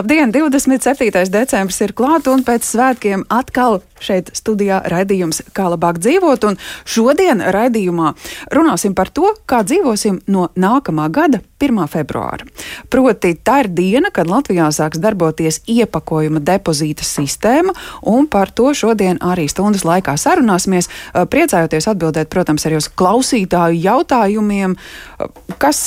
Labdien! 27. decembris ir klāt, un pēc svētkiem atkal šeit studijā raidījums Kā labāk dzīvot. Un šodien raidījumā runāsim par to, kā dzīvosim no nākamā gada 1. februāra. Proti, tā ir diena, kad Latvijā sāks darboties iepakojuma depozīta sistēma, un par to šodien arī stundas laikā sarunāsimies. Priecājoties atbildēt, protams, arī uz klausītāju jautājumiem, kas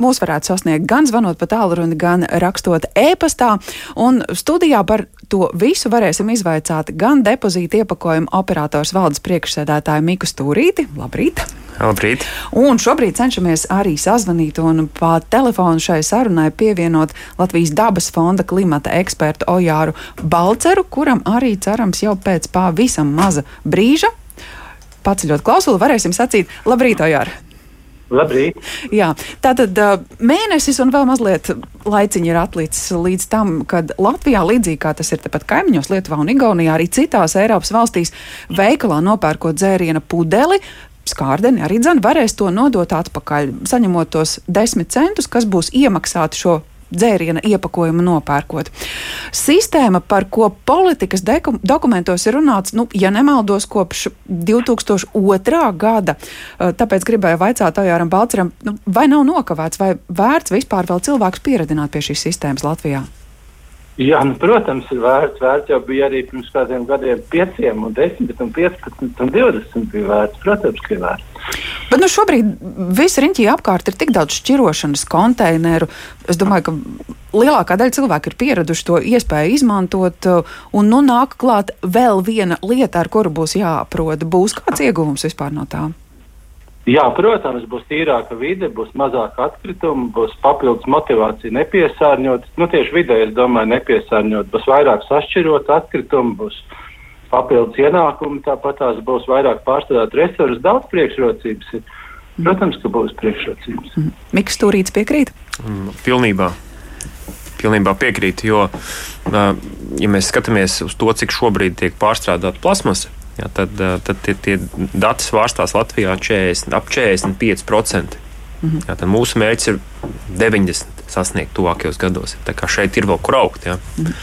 mūs varētu sasniegt gan zvanot pa tālruni, gan rakstot e-pastā. Un studijā par to visu varēsim izvaicāt gan depozīta iepakojuma operators valdes priekšsēdētāju Miku Stūrīti. Labrīt! Labrīt! Un šobrīd cenšamies arī sazvanīt un pa telefonu šai sarunai pievienot Latvijas dabas fonda klimata ekspertu Ojāru Balceru, kuram arī cerams jau pēc pavisam maza brīža paceļot klausuli, varēsim sacīt Labrīt, Ojāra! Labrīt! Jā, tātad mēnesis un vēl mazliet laiciņi ir atlicis līdz tam, kad Latvijā, līdzīgi kā tas ir tepat kaimiņos, Lietuvā un Igaunijā, arī citās Eiropas valstīs, veikalā nopērkot dzēriena pudeli. Skārdeni arī dzēn varēs to nodot atpakaļ, saņemot tos desmit centus, kas būs iemaksāti šo dzēriena iepakojumu nopērkot. Sistēma, par ko politikas dokumentos ir runāts, nu, ja nemaldos, kopš 2002. gada, tāpēc gribēju vaicāt Ojāram Balceram, nu, vai nav nokavēts, vai vērts vispār vēl cilvēks pieredināt pie šīs sistēmas Latvijā? Jā, nu, protams, ir vērts. Vērts jau bija arī pirms kādiem gadiem, 5, 10, 15 un 20 bija vērts. Protams, ka ir vērts. Bet nu, šobrīd viss riņķī apkārt ir tik daudz šķirošanas konteineru. Es domāju, ka lielākā daļa cilvēku ir pieraduši to iespēju izmantot, un nu nāk klāt vēl viena lieta, ar kuru būs jāaprod. Būs kāds ieguvums vispār no tā? Jā, protams, būs tīrāka vide, būs mazāk atkritumu, būs papildus motivācija nepiesārņot. Nu, tieši vidē, es domāju, nepiesārņot. Būs vairāk sašķirot atkritumu, būs papildus ienākumi, tāpat tās būs vairāk pārstrādāt resursus, daudz priekšrocības. Ir. Protams, ka būs priekšrocības. Mm. Miks Turīts piekrīt? Mm, pilnībā. Pilnībā piekrīt, jo, ja mēs skatāmies uz to, cik šobrīd tiek pārstrādāta plasmasa, ja, tad, tad tie, tie dati svārstās Latvijā 40, ap 45%. Mhm. Ja, tad mūsu mērķis ir 90 sasniegt tuvākajos gados. Tā kā šeit ir vēl kur augt. Ja. Mhm.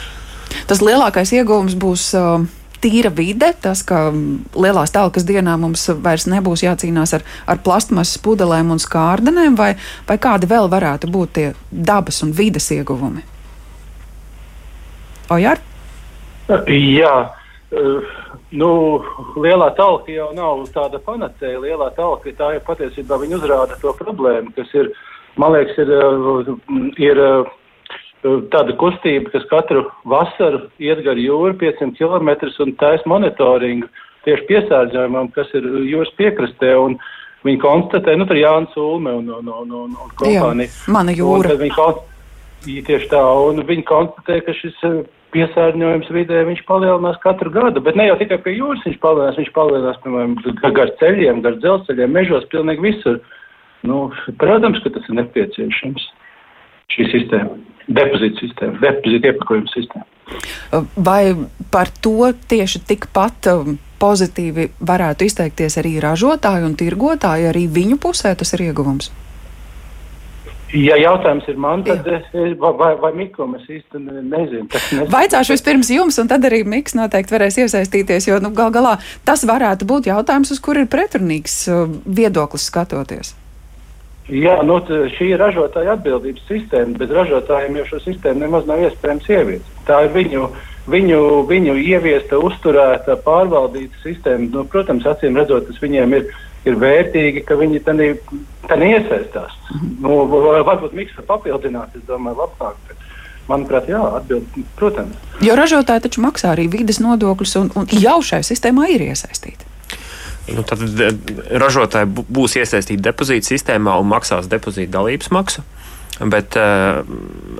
Tas lielākais iegūms būs. Uh, tīra vide, tas, ka lielās telkas dienā mums vairs nebūs jācīnās ar, ar plastmasas pudelēm un skārdenēm, vai, vai kādi vēl varētu būt tie dabas un vides ieguvumi? Ojar? Jā, nu, lielā talka jau nav tāda panacēja. Lielā talka tā ir patiesībā viņa uzrāda to problēmu, kas ir, man liekas, ir, ir tāda kustība, kas katru vasaru iet gar jūru 500 km un taisa monitoringu tieši piesārņojumam, kas ir jūras piekrastē. Un, Viņi konstatē, nu, tur ir Jānis Ulme un, un, un, un, un kompānija. Jā, mana jūra. Viņi, tieši tā, un viņi konstatē, ka šis piesārņojums vidē viņš palielinās katru gadu. Bet ne jau tikai pie jūras viņš palielinās, viņš palielinās, piemēram, gar ceļiem, gar dzelzceļiem, mežos, pilnīgi visur. Nu, protams, ka tas ir nepieciešams. Šī sistēma, depozīta sistēma, depozīta iepakojuma sistēma. Vai par to tieši tikpat um, pozitīvi varētu izteikties arī ražotāji un tirgotāji, arī viņu pusē tas ir ieguvums? Ja jautājums ir man, tad es, vai, vai Mikls es īsti nezinu. Vaicāšu vispirms jums, un tad arī Mikls noteikti varēs iesaistīties, jo nu, gal galā tas varētu būt jautājums, uz kur ir pretrunīgs uh, viedoklis skatoties. Jā, nu, šī ir ražotāja atbildības sistēma. Bez ražotājiem jau šo sistēmu nemaz nav iespējams ieviest. Tā ir viņu, viņu, viņu ieviesta, uzturēta, pārvaldīta sistēma. Nu, protams, acīm redzot, tas viņiem ir ir vērtīgi, ka viņi tam iesaistās. Mhm. Nu, varbūt Mikls var papildināt, es domāju, labāk. Bet, manuprāt, jā, atbild, protams. Jo ražotāji taču maksā arī vidas nodokļus un, un jau šai sistēmā ir iesaistīti. Nu, tad ražotāji būs iesaistīti depozīta sistēmā un maksās depozīta dalības maksu. Bet uh,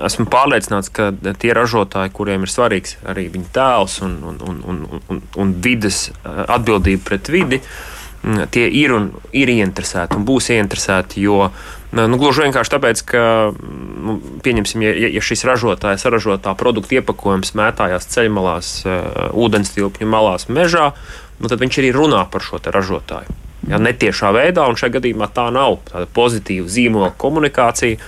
esmu pārliecināts, ka tie ražotāji, kuriem ir svarīgs arī viņa tēls un, un, un, un, un, un vidas eh, atbildība pret vidi, uh, tie ir un ir ieinteresēti un būs ieinteresēti. Jo, nu, gluži vienkārši tāpēc, ka, nu, pieņemsim, ja, ja šis ražotājs saražotā produkta iepakojums mētājās ceļmalās, uh, ūdens tilpņu malās, mežā, nu, tad viņš arī runā par šo ražotāju. Ja, netiešā veidā, un šajā gadījumā tā nav tāda pozitīva zīmola komunikācija.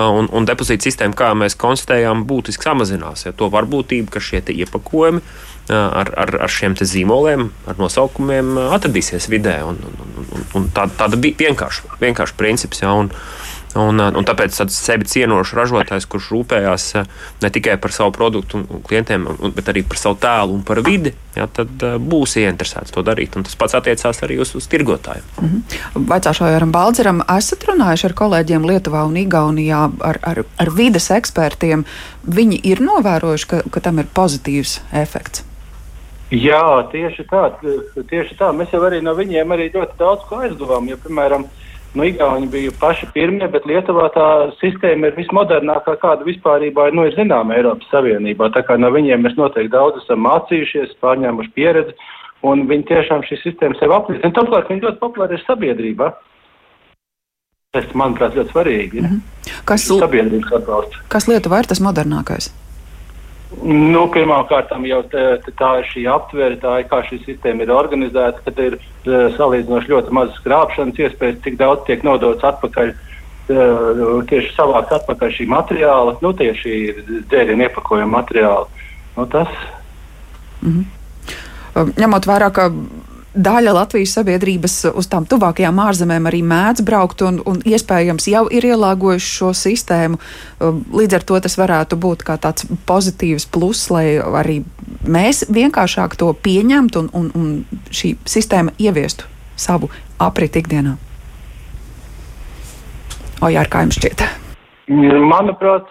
Un, un depozīta sistēma, kā mēs konstatējām, būtiski samazinās. Ja, to varbūtību, ka šie iepakojumi ar, ar, ar šiem zīmoliem, ar nosaukumiem atradīsies vidē. Un, un, un, un tā, tāda bija vienkārša, vienkārša princips. Ja, un, Un, un tāpēc tāds sevi cienošs ražotājs, kurš rūpējās ne tikai par savu produktu un klientiem, bet arī par savu tēlu un par vidi, ja, tad būs ieinteresēts to darīt. Un tas pats attiecās arī uz, uz tirgotājiem. Mm -hmm. Vecāšo Jāram Baldzeram esat runājuši ar kolēģiem Lietuvā un Igaunijā, ar, ar, ar vides ekspertiem. Viņi ir novērojuši, ka, ka tam ir pozitīvs efekts. Jā, tieši tā, tieši tā. Mēs jau arī no viņiem arī ļoti daudz ko aizdevām. Ja, piemēram, nu, Igauni bija paši pirmie, bet Lietuvā tā sistēma ir vismodernākā, kāda vispār nu, ir zināma Eiropas Savienībā. Tā kā no viņiem mēs noteikti daudz esam mācījušies, pārņēmuši pieredzi, un viņi tiešām šī sistēma sev apliecina. Turklāt viņi ļoti populāri ir sabiedrībā. Tas, manuprāt, ļoti svarīgi. Mm -hmm. Kas, kas Lietuvā ir tas modernākais? Nu, Pirmkārt, jau tā, tā ir šī aptvere, tā ir kā šī sistēma ir organizēta, kad ir uh, salīdzinoši ļoti mazas krāpšanas iespējas, cik daudz tiek nodots atpakaļ. Uh, tieši savākt atpakaļ šī materiāla, nu, tieši dzērienu iepakojuma materiāla. Nu, tas. Mm -hmm. Ņemot vērā, ka daļa Latvijas sabiedrības uz tām tuvākajām ārzemēm arī mēdz braukt un, un iespējams jau ir ielāgojuši šo sistēmu. Um, līdz ar to tas varētu būt kā tāds pozitīvs plus, lai arī mēs vienkāršāk to pieņemtu un, un, un šī sistēma ieviestu savu apriti ikdienā. O, jā, kā jums šķiet? Manuprāt,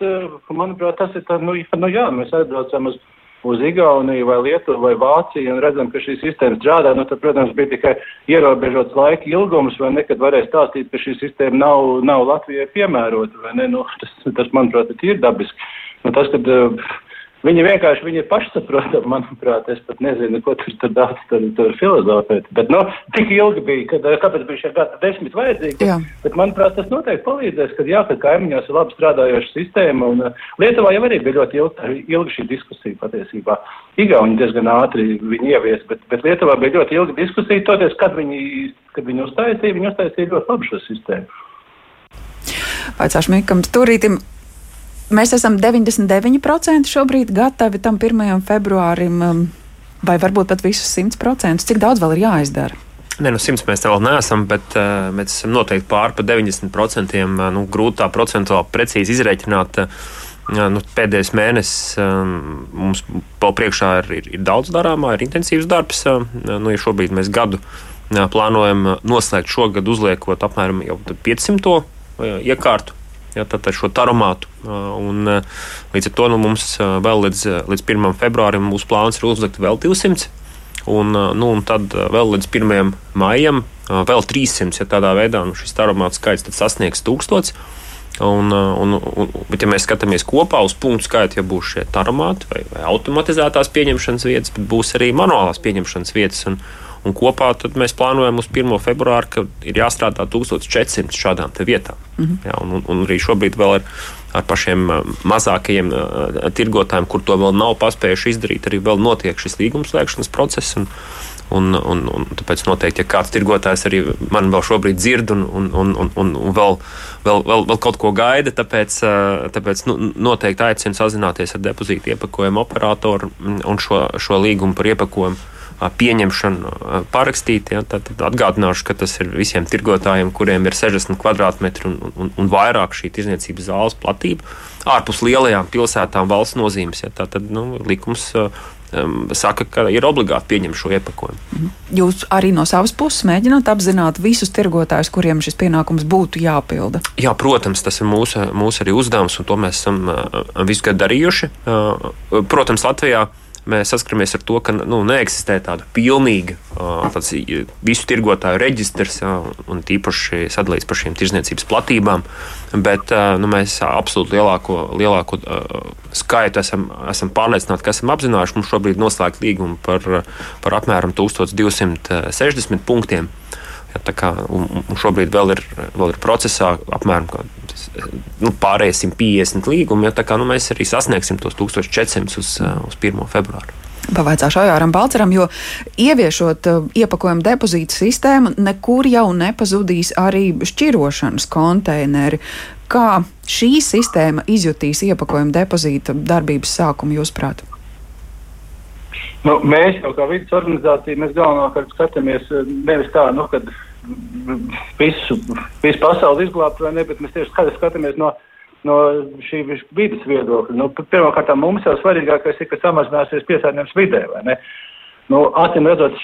manuprāt tas ir tā, nu, nu jā, mēs aizbraucam uz uz Igauniju vai Lietuvu vai Vāciju un redzam, ka šī sistēma strādā, nu tad, protams, bija tikai ierobežots laika ilgums, vai nekad varēja stāstīt, ka šī sistēma nav, nav Latvijai piemērota, vai ne? Nu, tas, tas, manuprāt, ir dabiski. Nu, tas, kad, uh, Viņi vienkārši viņi ir pašsaprotami, manuprāt. Es pat nezinu, ko tur, tur daudz tur, tur filozofēt. Bet, nu, tik ilgi bija, kad, kāpēc bija šie gadi desmit vajadzīgi. Jā. Bet, manuprāt, tas noteikti palīdzēs, kad jā, ka kaimiņos ir labi strādājoša sistēma. Un uh, Lietuvā jau arī bija ļoti ilga, ilga šī diskusija patiesībā. Igauni diezgan ātri viņi ievies, bet, bet Lietuvā bija ļoti ilga diskusija, toties, kad viņi, kad viņi uztaisīja, viņi uztaisīja ļoti labu šo sistēmu. Vaicāšu Mikam Turītim, Mēs esam 99% šobrīd gatavi tam 1. februārim, um, vai varbūt pat visus 100%. Cik daudz vēl ir jāizdara? Nē, nu, 100 mēs vēl neesam, bet uh, mēs esam noteikti pāri par 90%. Uh, nu, grūti tā procentuāli precīzi izreikināt. Uh, nu, pēdējais mēnesis um, mums vēl priekšā ir, ir, ir daudz darāmā, ir intensīvs darbs. Uh, nu, ja šobrīd mēs gadu uh, plānojam noslēgt šogad, uzliekot apmēram 500 uh, iekārtu ja, šo taromātu. Un, līdz ar to nu, mums vēl līdz, līdz 1. februārim mūsu plāns ir uzlikt vēl 200. Un, nu, un tad vēl līdz 1. maijam vēl 300. Ja tādā veidā nu, šis taromātu skaits sasniegs 1000. Un, un, un, bet, ja mēs skatāmies kopā uz punktu skaitu, ja būs šie taromāti vai, vai automatizētās pieņemšanas vietas, bet būs arī manuālās pieņemšanas vietas. Un, Un kopā mēs plānojam uz 1. februāru, ka ir jāstrādā 1400 šādām vietām. Mm -hmm. ja, un, un arī šobrīd vēl ir ar pašiem mazākajiem tirgotājiem, kur to vēl nav paspējuši izdarīt, arī vēl notiek šis līgumslēgšanas process. Un, Un, un, un tāpēc noteikti, ja kāds tirgotājs arī man vēl šobrīd dzird un, un, un, un, un, un vēl, vēl, vēl, vēl kaut ko gaida, tāpēc, tāpēc nu, noteikti aicinu sazināties ar depozītu iepakojumu operatoru un šo, šo līgumu par iepakojumu pieņemšanu parakstīt. Ja, tad, atgādināšu, ka tas ir visiem tirgotājiem, kuriem ir 60 km un, un, un vairāk šī tirdzniecības zāles platība. Ārpus lielajām pilsētām valsts nozīmes. Ja, tā tad nu, likums um, saka, ka ir obligāti pieņemt šo iepakojumu. Mhm. Jūs arī no savas puses mēģināt apzināt visus tirgotājus, kuriem šis pienākums būtu jāpilda? Jā, protams, tas ir mūsu, mūsu arī uzdevums, un to mēs esam uh, visu gadu darījuši. Uh, protams, Latvijā mēs saskaramies ar to, ka nu, neeksistē tāda pilnīga tāds, visu tirgotāju reģistrs, un tīpaši sadalīts par šīm tirzniecības platībām. Bet nu, mēs absolūti lielāko, lielāko skaitu esam, esam pārliecināti, ka esam apzinājuši. Mums šobrīd noslēgt līgumu par, par apmēram 1260 punktiem. Ja, kā, un, un šobrīd vēl ir, vēl ir procesā apmēram nu, pārējie 150 līgumi. Ja, kā, nu, mēs arī sasniegsim tos 1400 uz, uz 1. februāru. Pavaicāšu Ojāram Balceram, jo ieviešot uh, iepakojumu depozītu sistēmu, nekur jau nepazudīs arī šķirošanas konteineri. Kā šī sistēma izjutīs iepakojumu depozīta darbības sākumu, jūsuprāt? Nu, mēs jau kā vidas organizācija, mēs galvenokārt skatāmies eh, nevis tā, nu, kad visu, visu pasauli izglābt vai ne, bet mēs tieši skatāmies no, no šī vidas viedokļa. Nu, Pirmkārt, mums jau svarīgākais ir, ka samazināsies piesārņojums vidē, vai ne? Nu, Acīm redzot,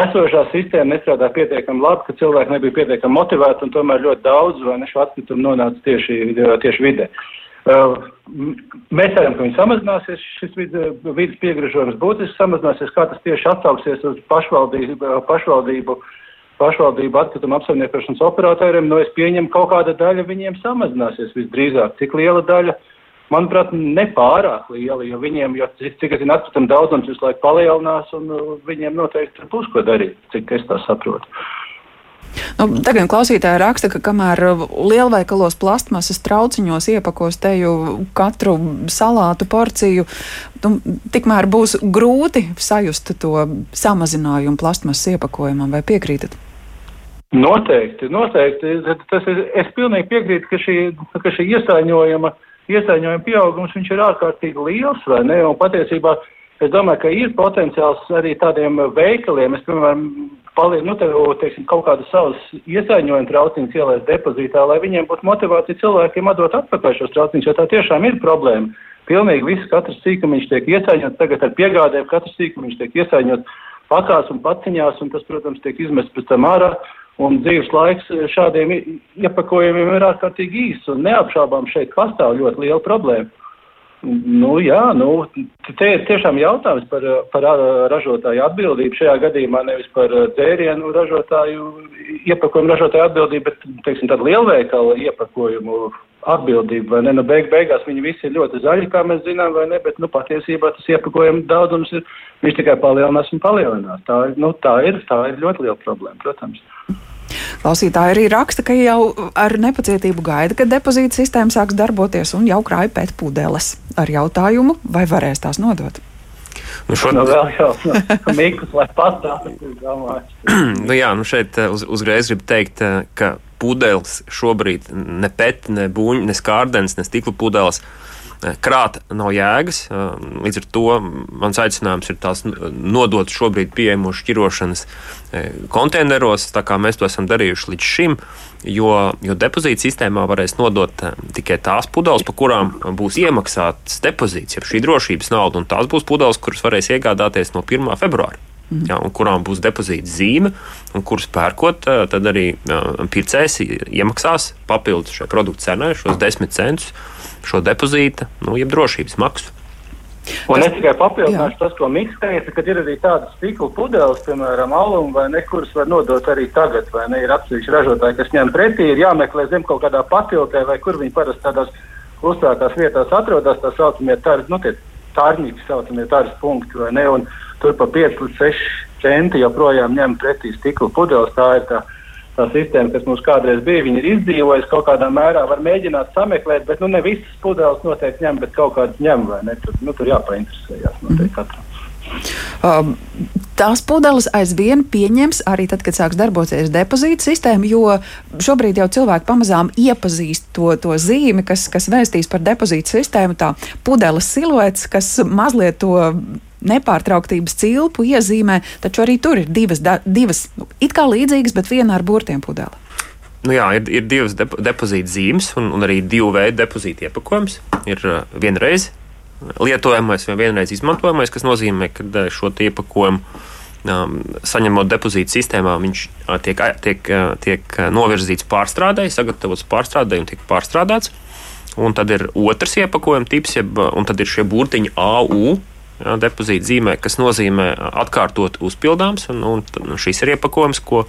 esošā sistēma nestrādā pietiekami labi, ka cilvēki nebija pietiekami motivēti un tomēr ļoti daudz vai ne šo atkritumu nonāca tieši, tieši vidē. Uh, mēs ceram, ka viņi samazināsies, šis vidas piegražojums būtiski samazināsies, kā tas tieši atsauksies uz pašvaldību, pašvaldību, pašvaldību atkritumu apsaimniekošanas operatoriem. Nu, es pieņemu, kaut kāda daļa viņiem samazināsies visdrīzāk. Cik liela daļa? Manuprāt, nepārāk liela, jo viņiem, jo cik, es zinu, atkritumu daudzums visu laiku palielinās, un viņiem noteikti būs ko darīt, cik es tā saprotu. Nu, tagad klausītāji raksta, ka kamēr lielveikalos plastmasas trauciņos iepakos teju katru salātu porciju, nu, tikmēr būs grūti sajust to samazinājumu plastmasas iepakojumam. Vai piekrītat? Noteikti, noteikti. Tas ir, es pilnīgi piekrītu, ka šī, ka šī iesaiņojuma, iesaiņojuma pieaugums ir ārkārtīgi liels, vai ne? Un patiesībā es domāju, ka ir potenciāls arī tādiem veikaliem. Es, piemēram, paliek, nu, te, teiksim, kaut kādas savas iesaiņojuma trauciņas ielaist depozītā, lai viņiem būtu motivācija cilvēkiem atdot atpakaļ šos trauciņus, jo tā tiešām ir problēma. Pilnīgi viss, katrs sīkumiņš tiek iesaiņots, tagad ar piegādēm katrs sīkumiņš tiek iesaiņots pakās un paciņās, un tas, protams, tiek izmests pēc tam ārā. Un dzīves laiks šādiem iepakojumiem ir ārkārtīgi īss, un neapšaubām šeit pastāv ļoti liela problēma. Nu, jā, nu, te ir tiešām jautājums par, par ražotāju atbildību. Šajā gadījumā nevis par dzērienu ražotāju, iepakojumu ražotāju atbildību, bet, teiksim, tādu lielveikalu iepakojumu atbildību, vai ne? Nu, beig, beigās viņi visi ir ļoti zaļi, kā mēs zinām, vai ne, bet, nu, patiesībā tas iepakojuma daudzums ir, viņš tikai palielinās un palielinās. Tā, nu, tā ir, tā ir ļoti liela problēma, protams. Klausītāji arī raksta, ka jau ar nepacietību gaida, kad depozīta sistēma sāks darboties un jau krāja pēc pudeles ar jautājumu, vai varēs tās nodot. Nu, šod... nu, vēl jau Mikls, lai pastāstītu, nu, jā, nu šeit uh, uz, uzreiz gribu teikt, uh, ka pudeles šobrīd ne pet, ne buļņi, ne skārdens, ne stikla pudeles. Eh, krāt nav jēgas. Eh, līdz ar to mans aicinājums ir tās nodot šobrīd pieejamos šķirošanas eh, konteineros, tā kā mēs to esam darījuši līdz šim. Jo, jo depozīta sistēmā varēs nodot tikai tās pudeles, par kurām būs iemaksāts depozīts, jeb šī drošības nauda, un tās būs pudeles, kuras varēs iegādāties no 1. februāra. Mhm. Ja, kurām būs depozīta zīme, un kuras pērkot, tad arī pircējs iemaksās papildus šai produktu cenai, šos 10 centus šo depozīta, nu, jeb drošības maksu. Un es tikai papildināšu tas, ko Mikls teica, ka ir arī tādas stikla pudeles, piemēram, alum vai ne, kuras var nodot arī tagad, vai ne, ir atsevišķi ražotāji, kas ņem pretī, ir jāmeklē zem kaut kādā patiltē, vai kur viņi parasti tādās klusākās vietās atrodas, tā saucamie tāri, nu, tie tārņīgi saucamie tāras punkti, vai ne, un tur pa 5 līdz 6 centi joprojām ņem pretī stikla pudeles, tā ir tā tā sistēma, kas mums kādreiz bija, viņi ir izdzīvojusi kaut kādā mērā, var mēģināt sameklēt, bet nu, ne visas pudeles noteikti ņem, bet kaut kādas ņem, vai ne? Tur, nu, tur jāpainteresējas noteikti katram. Um, tās pudeles aizvien pieņems arī tad, kad sāks darboties depozīta sistēma, jo šobrīd jau cilvēki pamazām iepazīst to, to zīmi, kas, kas vēstīs par depozīta sistēmu, tā pudeles siluets, kas mazliet to nepārtrauktības cilpu iezīmē, taču arī tur ir divas, da, divas it kā līdzīgas, bet viena ar burtiem pudeli. Nu jā, ir, ir divas depo, depozīta zīmes un, un arī divu veidu depozīta iepakojums. Ir uh, vienreiz lietojamais vai vienreiz izmantojamais, kas nozīmē, ka uh, šo iepakojumu um, saņemot depozīta sistēmā, viņš uh, tiek, tiek, tiek novirzīts pārstrādēji, sagatavots pārstrādēji un tiek pārstrādāts. Un tad ir otrs iepakojuma tips, jeb, un tad ir šie burtiņi AU, ja, depozīta zīmē, kas nozīmē atkārtot uzpildāms. Un, un šis ir iepakojums, ko,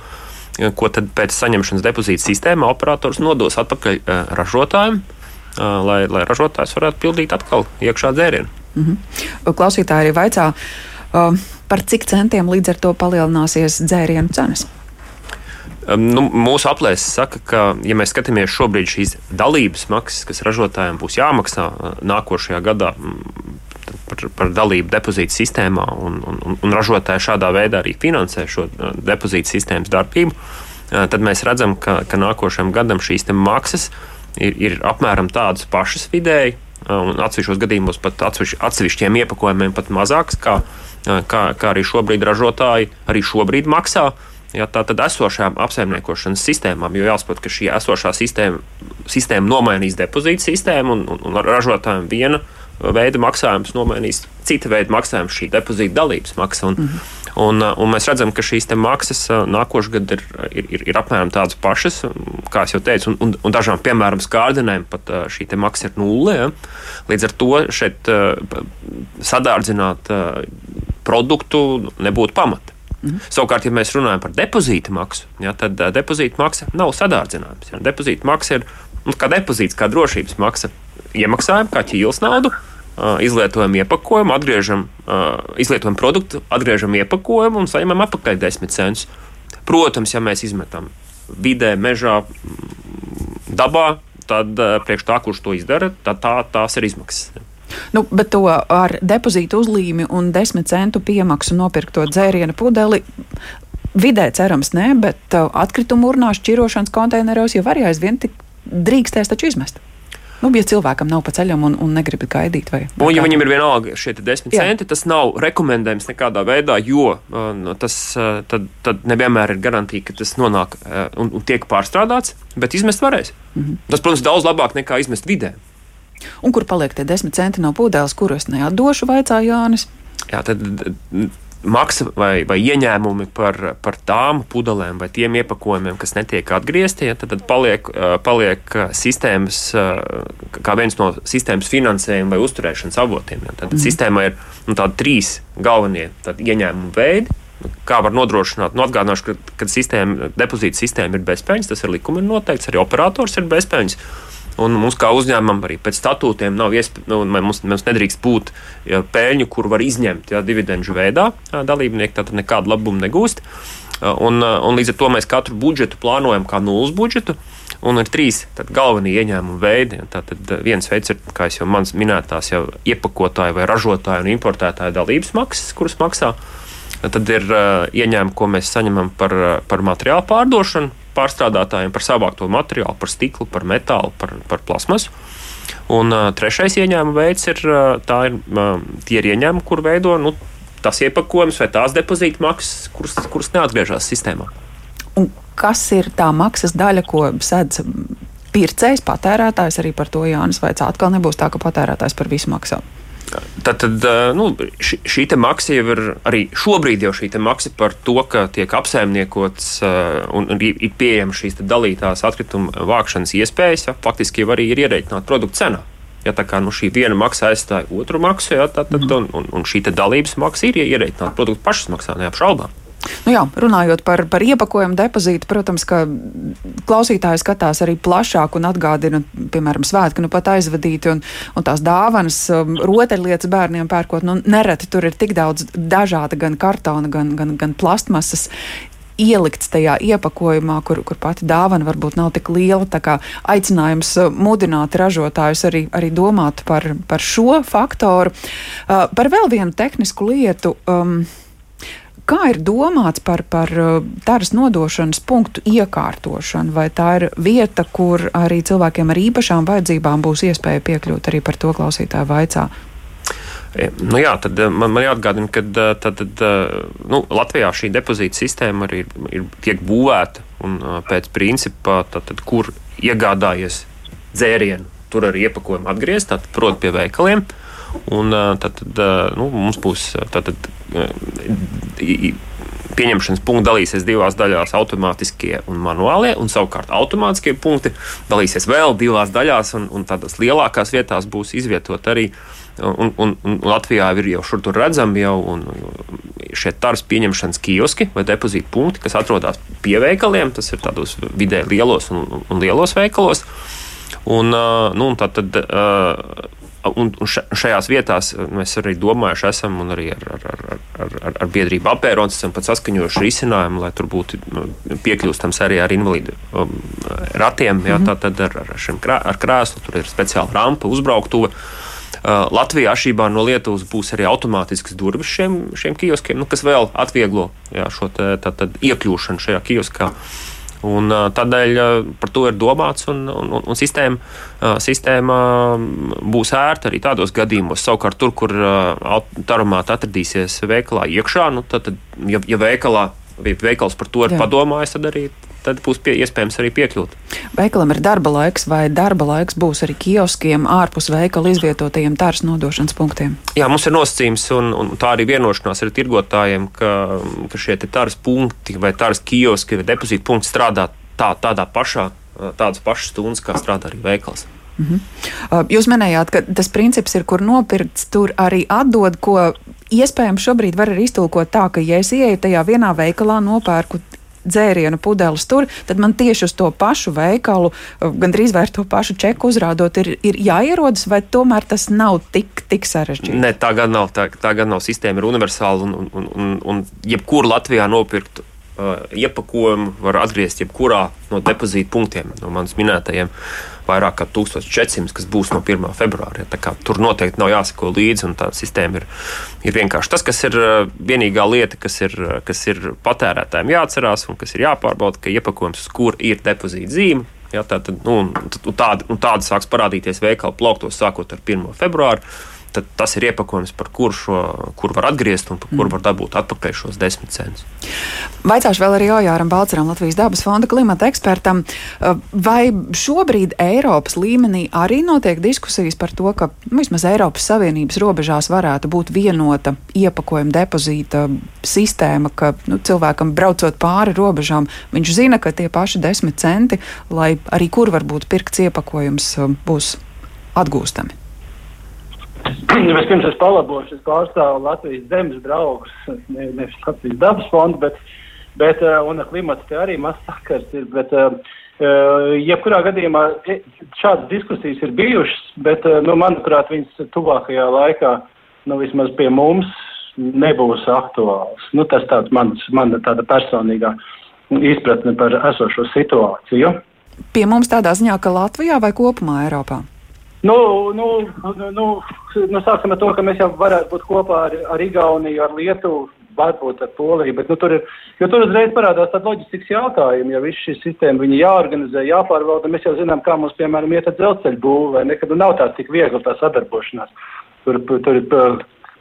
ko pēc saņemšanas depozīta sistēmā operators nodos atpakaļ ražotājiem, lai, lai ražotājs varētu pildīt atkal iekšā dzērienu. Mm -hmm. Klausītāji arī vaicā, par cik centiem līdz ar to palielināsies dzērienu cenas? Nu, mūsu aplēses saka, ka, ja mēs skatāmies šobrīd šīs dalības maksas, kas ražotājiem būs jāmaksā nākošajā gadā, par, par dalību depozītu sistēmā, un, un, un ražotāji šādā veidā arī finansē šo depozītu sistēmas darbību, tad mēs redzam, ka, ka nākošajam gadam šīs maksas ir, ir apmēram tādas pašas vidēji, un atsevišķos gadījumos pat atsevišķiem iepakojumiem pat mazākas, kā, kā, kā arī šobrīd ražotāji arī šobrīd maksā. Ja, tā tad esošajām apsaimniekošanas sistēmām, jo jāsaprot, ka šī esošā sistēma, sistēma nomainīs depozītu sistēmu un, un, un ražotājiem viena veida maksājums nomainīs cita veida maksājums, šī depozīta dalības maksa. Un, mm -hmm. Un, un mēs redzam, ka šīs maksas nākošais gads ir, ir, ir, apmēram tādas pašas, kā jau teicu, un, un, un dažām, piemēram, skārdinēm pat šī maksa ir nulle. Ja? Līdz ar to šeit sadārdzināt produktu nebūtu pamata. Mhm. Savukārt, ja mēs runājam par depozīta maksu, ja, tad uh, depozīta maksa nav sadārdzinājums. Ja. Depozīta maksa ir nu, kā depozīts, kā drošības maksa. Iemaksājam kā ķīlas naudu, uh, izlietojam iepakojumu, atgriežam, izlietojam produktu, atgriežam iepakojumu un saņemam atpakaļ 10 centus. Protams, ja mēs izmetam vidē, mežā, dabā, tad priekš tā, kurš to izdara, tā, tās ir izmaksas. Nu, bet to ar depozītu uzlīmi un desmit centu piemaksu nopirkto dzērienu pudeli. Vidē cerams, nē, bet atkritumu urnā šķirošanas konteineros jau arī aizvien drīkstēs taču izmest. Nu, ja cilvēkam nav pa ceļam un, un negrib gaidīt, vai un, ja viņam ir vienalga šie desmit Jā. centi, tas nav rekomendējams nekādā veidā, jo uh, nu, tas uh, tad, tad nevienmēr ir garantīva, ka tas nonāk uh, un, un tiek pārstrādāts, bet izmest varēs. Mm -hmm. Tas, protams, daudz labāk nekā izmest vidē. Un kur paliek tie desmit centi no pudeles, kurus neatdošu, vaicā Jānis? Jā, tad maksa vai, vai ieņēmumi par, par tām pudelēm vai tiem iepakojumiem, kas netiek atgriezti, ja, tad, tad paliek, paliek sistēmas, kā viens no sistēmas finansējuma vai uzturēšanas avotiem. Ja. Tad mm. sistēmā ir nu, trīs galvenie ieņēmumu veidi. Kā var nodrošināt? Nu, atgādināšu, ka, kad sistēma, depozīta sistēma ir bezpējas, tas ir likumi noteikts, arī operators ir bezpējas. Un mums kā uzņēmumam arī pēc statūtiem nav iespējams, nu, mums, mums nedrīkst būt ja, peļņu, kur var izņemt ja, dividendžu veidā. Dalībnieki tad nekādu labumu negūst. Un, un līdz ar to mēs katru budžetu plānojam kā nulles budžetu. Un ir trīs galvenie ieņēmuma veidi. Tātad viens veids ir, kā jau manas minētās, jau iepakotāja vai ražotāja un importētāja dalības maksas, kuras maksā. Tad ir uh, ieņēmumi, ko mēs saņemam par, par materiālu pārdošanu, pārstrādātājiem par savākto materiālu, par stiklu, par metālu, par, par plasmasu. Un uh, trešais ieņēmuma veids ir, uh, ir uh, tie ir ieņēmumi, kur veido nu, tas iepakojums vai tās depozīta maksas, kuras, kuras neatgriežas sistēmā. Un kas ir tā maksas daļa, ko sedz pircējs, patērētājs? Arī par to Jānis Vaicā. Atkal nebūs tā, ka patērētājs par visu maksā. Tad, tad nu, šī, šī maksa jau ir arī šobrīd jau šī maksa par to, ka tiek apsaimniekots un, ir pieejama šīs dalītās atkrituma vākšanas iespējas, ja, faktiski jau arī ir ierēķināta produkta cena. Ja tā kā nu, šī viena maksa aizstāja otru maksu, ja, tad, tad, un, un, un šī dalības maksa ir ierēķināta produkta pašas maksā, neapšaubām. Nu jā, runājot par, par iepakojumu depozītu, protams, ka klausītāji skatās arī plašāk un atgādina, piemēram, svētki, nu pat aizvadīti un, un tās dāvanas, um, rotaļlietas bērniem pērkot. Nu, nereti tur ir tik daudz dažāda gan kartona, gan, gan, gan plastmasas ielikts tajā iepakojumā, kur, kur pati dāvana varbūt nav tik liela. Tā kā aicinājums uh, mudināt ražotājus arī, arī domāt par, par šo faktoru. Uh, par vēl vienu tehnisku lietu. Um, Kā ir domāts par, par uh, tāras nodošanas punktu iekārtošanu? Vai tā ir vieta, kur arī cilvēkiem ar īpašām vajadzībām būs iespēja piekļūt arī par to klausītāju vaicā? E, nu jā, tad uh, man, man jāatgādina, ka uh, tad, tad, nu, Latvijā šī depozīta sistēma arī ir, ir, tiek būvēta un pēc principa, tad, tad, kur iegādājies dzērienu, tur arī iepakojumu atgriezt, proti pie veikaliem. Un, tad, tad, nu, mums būs tad, pieņemšanas punkti dalīsies divās daļās - automātiskie un manuālie, un savukārt automātiskie punkti dalīsies vēl divās daļās, un, un tādās lielākās vietās būs izvietot arī. Un, un, un Latvijā ir jau šur tur redzami jau un, šie tārs pieņemšanas kioski vai depozīta punkti, kas atrodas pie veikaliem. Tas ir tādos vidē lielos un, un lielos veikalos. Un, nu, un tā tad Un, un šajās vietās eh, mēs arī domājuši, esam un arī ar, ar, ar, ar, ar biedrību apērons esam pat saskaņojuši risinājumu, lai tur būtu nu, piekļūstams arī ar invalīdu um, ratiem, jā, tā tad ar, ar, krā, ar krēslu, tur ir speciāla rampa, uzbrauktuve. Latvijā atšķirībā no Lietuvas būs arī automātiskas durvis šiem, šiem kioskiem, nu, kas vēl atvieglo jā, šo te, tā, tā, iekļūšanu šajā kioskā. Un, tādēļ par to ir domāts, un, un, un, sistēma, sistēma būs ērta arī tādos gadījumos. Savukārt, tur, kur taromāta atradīsies veikalā iekšā, nu, tad, ja, ja veikalā, veikals par to ir Jā. padomājis, tad arī tad būs pie, iespējams arī piekļūt. Veikalam ir darba laiks, vai darba laiks būs arī kioskiem ārpus veikala izvietotajiem tārs nodošanas punktiem? Jā, mums ir nosacījums, un, un tā arī vienošanās ar tirgotājiem, ka, ka šie tārs punkti vai tārs kioski vai depozīta punkti strādā tā, tādā pašā, tādas pašas stundas, kā strādā arī veikals. Mm -hmm. Jūs minējāt, ka tas princips ir, kur nopirkts, tur arī atdod, ko iespējams šobrīd var arī iztulkot tā, ka, ja es ieeju tajā vienā veikalā, nopērku dzērienu pudeles tur, tad man tieši uz to pašu veikalu, uh, gandrīz vai ar to pašu čeku uzrādot, ir, ir jāierodas, vai tomēr tas nav tik, tik sarežģīti? Nē, tā gan nav. Tā, tā gan nav. Sistēma ir universāla un, un, un, un jebkur Latvijā nopirkt uh, iepakojumu var atgriezt jebkurā no depozīta punktiem, no manas minētajiem. Vairāk kā 1400, kas būs no 1. februāra. Ja, tur noteikti nav jāsako līdzi, un tā sistēma ir, ir vienkārši tas, kas ir uh, vienīgā lieta, kas ir, uh, kas ir patērētājiem jāatcerās un kas ir jāpārbauda, ka iepakojums, uz kur ir depozīta zīme. Ja, tā, tad, nu, tāda, nu, tāda sāks parādīties veikalu plauktos sākot ar 1. februāru tad tas ir iepakojums, par kuru šo, kur var atgriezt un par kuru mm. var dabūt atpakaļ šos desmit centus. Vaicāšu vēl arī Ojāram Balceram, Latvijas dabas fonda klimata ekspertam, uh, vai šobrīd Eiropas līmenī arī notiek diskusijas par to, ka nu, vismaz Eiropas Savienības robežās varētu būt vienota iepakojuma depozīta sistēma, ka nu, cilvēkam braucot pāri robežām, viņš zina, ka tie paši desmit centi, lai arī kur varbūt pirkts iepakojums uh, būs atgūstami. Vispirms es palabošu, es pārstāvu Latvijas zemes draugus, ne, nevis Latvijas dabas fondu, bet, bet uh, un klimats te arī maz sakars ir, bet uh, jebkurā gadījumā šādas diskusijas ir bijušas, bet, nu, manuprāt, viņas tuvākajā laikā, nu, vismaz pie mums nebūs aktuāls. Nu, tas tāds mans, mana tāda personīgā izpratne par esošo situāciju. Pie mums tādā ziņā, ka Latvijā vai kopumā Eiropā? Nu, nu, nu, nu, nu, sāksim ar to, ka mēs jau varētu būt kopā ar, ar Igauniju, ar Lietuvu, varbūt ar Poliju, bet nu, tur ir, tur uzreiz parādās tāda loģistikas jautājuma, ja viss šī sistēma viņa jāorganizē, jāpārvalda, mēs jau zinām, kā mums, piemēram, iet ar dzelzceļu būvu, vai nekad nu, nav tā tik viegli tā sadarbošanās. Tur, tur ir,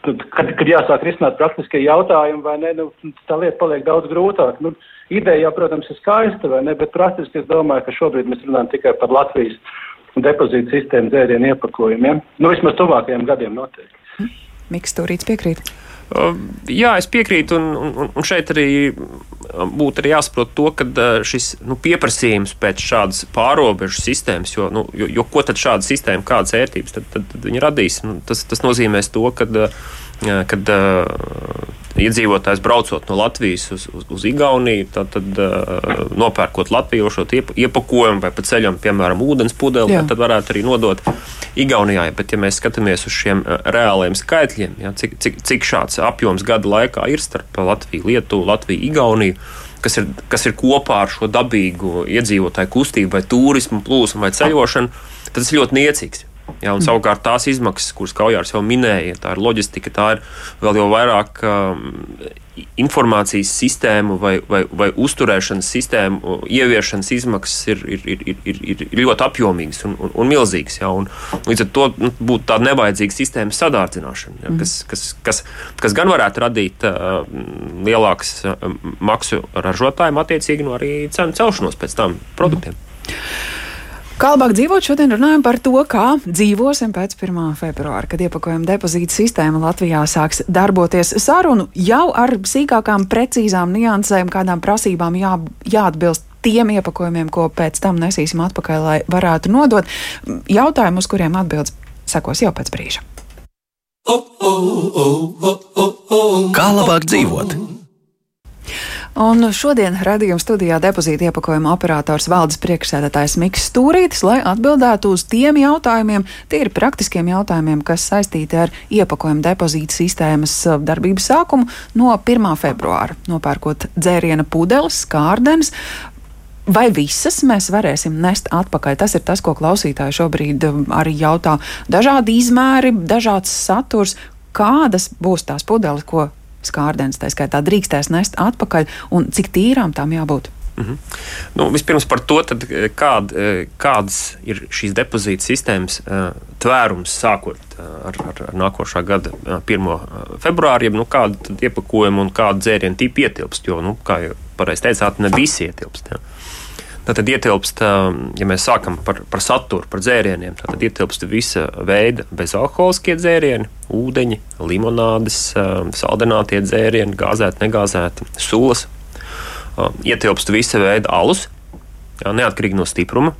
kad, kad jāsāk risināt praktiskie jautājumi, vai ne, nu, tā lieta paliek daudz grūtāk. Nu, ideja, protams, ir skaista, vai ne, bet praktiski es domāju, ka šobrīd mēs runājam tikai par Latvijas depozītu sistēmu dzērienu iepakojumiem. Nu, vismaz tuvākajiem gadiem noteikti. Miks Turīts piekrīt. Uh, jā, es piekrītu, un, un, un šeit arī būtu arī jāsaprot to, ka uh, šis nu, pieprasījums pēc šādas pārobežu sistēmas, jo, nu, jo, jo ko tad šāda sistēma, kādas ērtības tad, tad, tad viņi radīs, nu, tas, tas nozīmēs to, ka uh, kad iedzīvotājs braucot no Latvijas uz, uz, uz Igauniju, tad, tad uh, nopērkot latviešu iepakojumu vai pa ceļam, piemēram, ūdens pudeli, tad varētu arī nodot Igaunijai. Bet, ja mēs skatāmies uz šiem reāliem skaitļiem, ja, cik, cik, cik šāds apjoms gada laikā ir starp Latviju, Lietuvu, Latviju, Igauniju, kas ir, kas ir kopā ar šo dabīgu iedzīvotāju kustību, vai turismu, plūsmu vai ceļošanu, tad tas ir ļoti niecīgs. Ja, un savukārt tās izmaksas, kuras Kaujārs jau minēja, tā ir loģistika, tā ir vēl jau vairāk um, informācijas sistēmu vai, vai, vai uzturēšanas sistēmu ieviešanas izmaksas ir, ir, ir, ir, ir, ir ļoti apjomīgas un, un, un milzīgas. Ja, un, līdz ar to nu, būtu tāda nevajadzīga sistēmas sadārdzināšana, ja, kas, kas, kas, kas gan varētu radīt uh, lielākas uh, maksu ražotājiem, attiecīgi no arī cenu celšanos pēc tam produktiem. Mm. Kā labāk dzīvot, šodien runājam par to, kā dzīvosim pēc 1. februāra, kad iepakojuma depozīta sistēma Latvijā sāks darboties. Sarunu jau ar sīkākām, precīzām niansēm, kādām prasībām jā, jāatbilst tiem iepakojumiem, ko pēc tam nesīsim atpakaļ, lai varētu nodot. Jautājumu, uz kuriem atbildes sekos jau pēc brīža. Kā labāk dzīvot? Un šodien redzījuma studijā depozīta iepakojuma operators valdes priekšsēdētājs Miks Stūrītis, lai atbildētu uz tiem jautājumiem, tie ir praktiskiem jautājumiem, kas saistīti ar iepakojuma depozīta sistēmas uh, darbības sākumu no 1. februāra. Nopērkot dzēriena pudeles, kārdenes, Vai visas mēs varēsim nest atpakaļ? Tas ir tas, ko klausītāji šobrīd um, arī jautā. Dažādi izmēri, dažāds saturs. Kādas būs tās pudeles, ko skārdens tā skaitā drīkstēs nest atpakaļ, un cik tīrām tām jābūt? Mm -hmm. nu, vispirms par to, tad, eh, kād, eh, kādas ir šīs depozīta sistēmas uh, tvērums sākot ar, ar, ar nākošā gada uh, 1. februāri, nu, kāda iepakojuma un kāda dzērienu tipa ietilpst. Jo, nu, kā jau pareizi teicāt, ne visi ietilpst. Ja. Tad ietilpst, ja mēs sākam par, par saturu, par dzērieniem, tad ietilpst visa veida bezalkoholiskie dzērieni, ūdeņi, limonādes, saldinātie dzērieni, gāzēti, negāzēti, sulas, ietilpst visa veida alus, neatkarīgi no stipruma.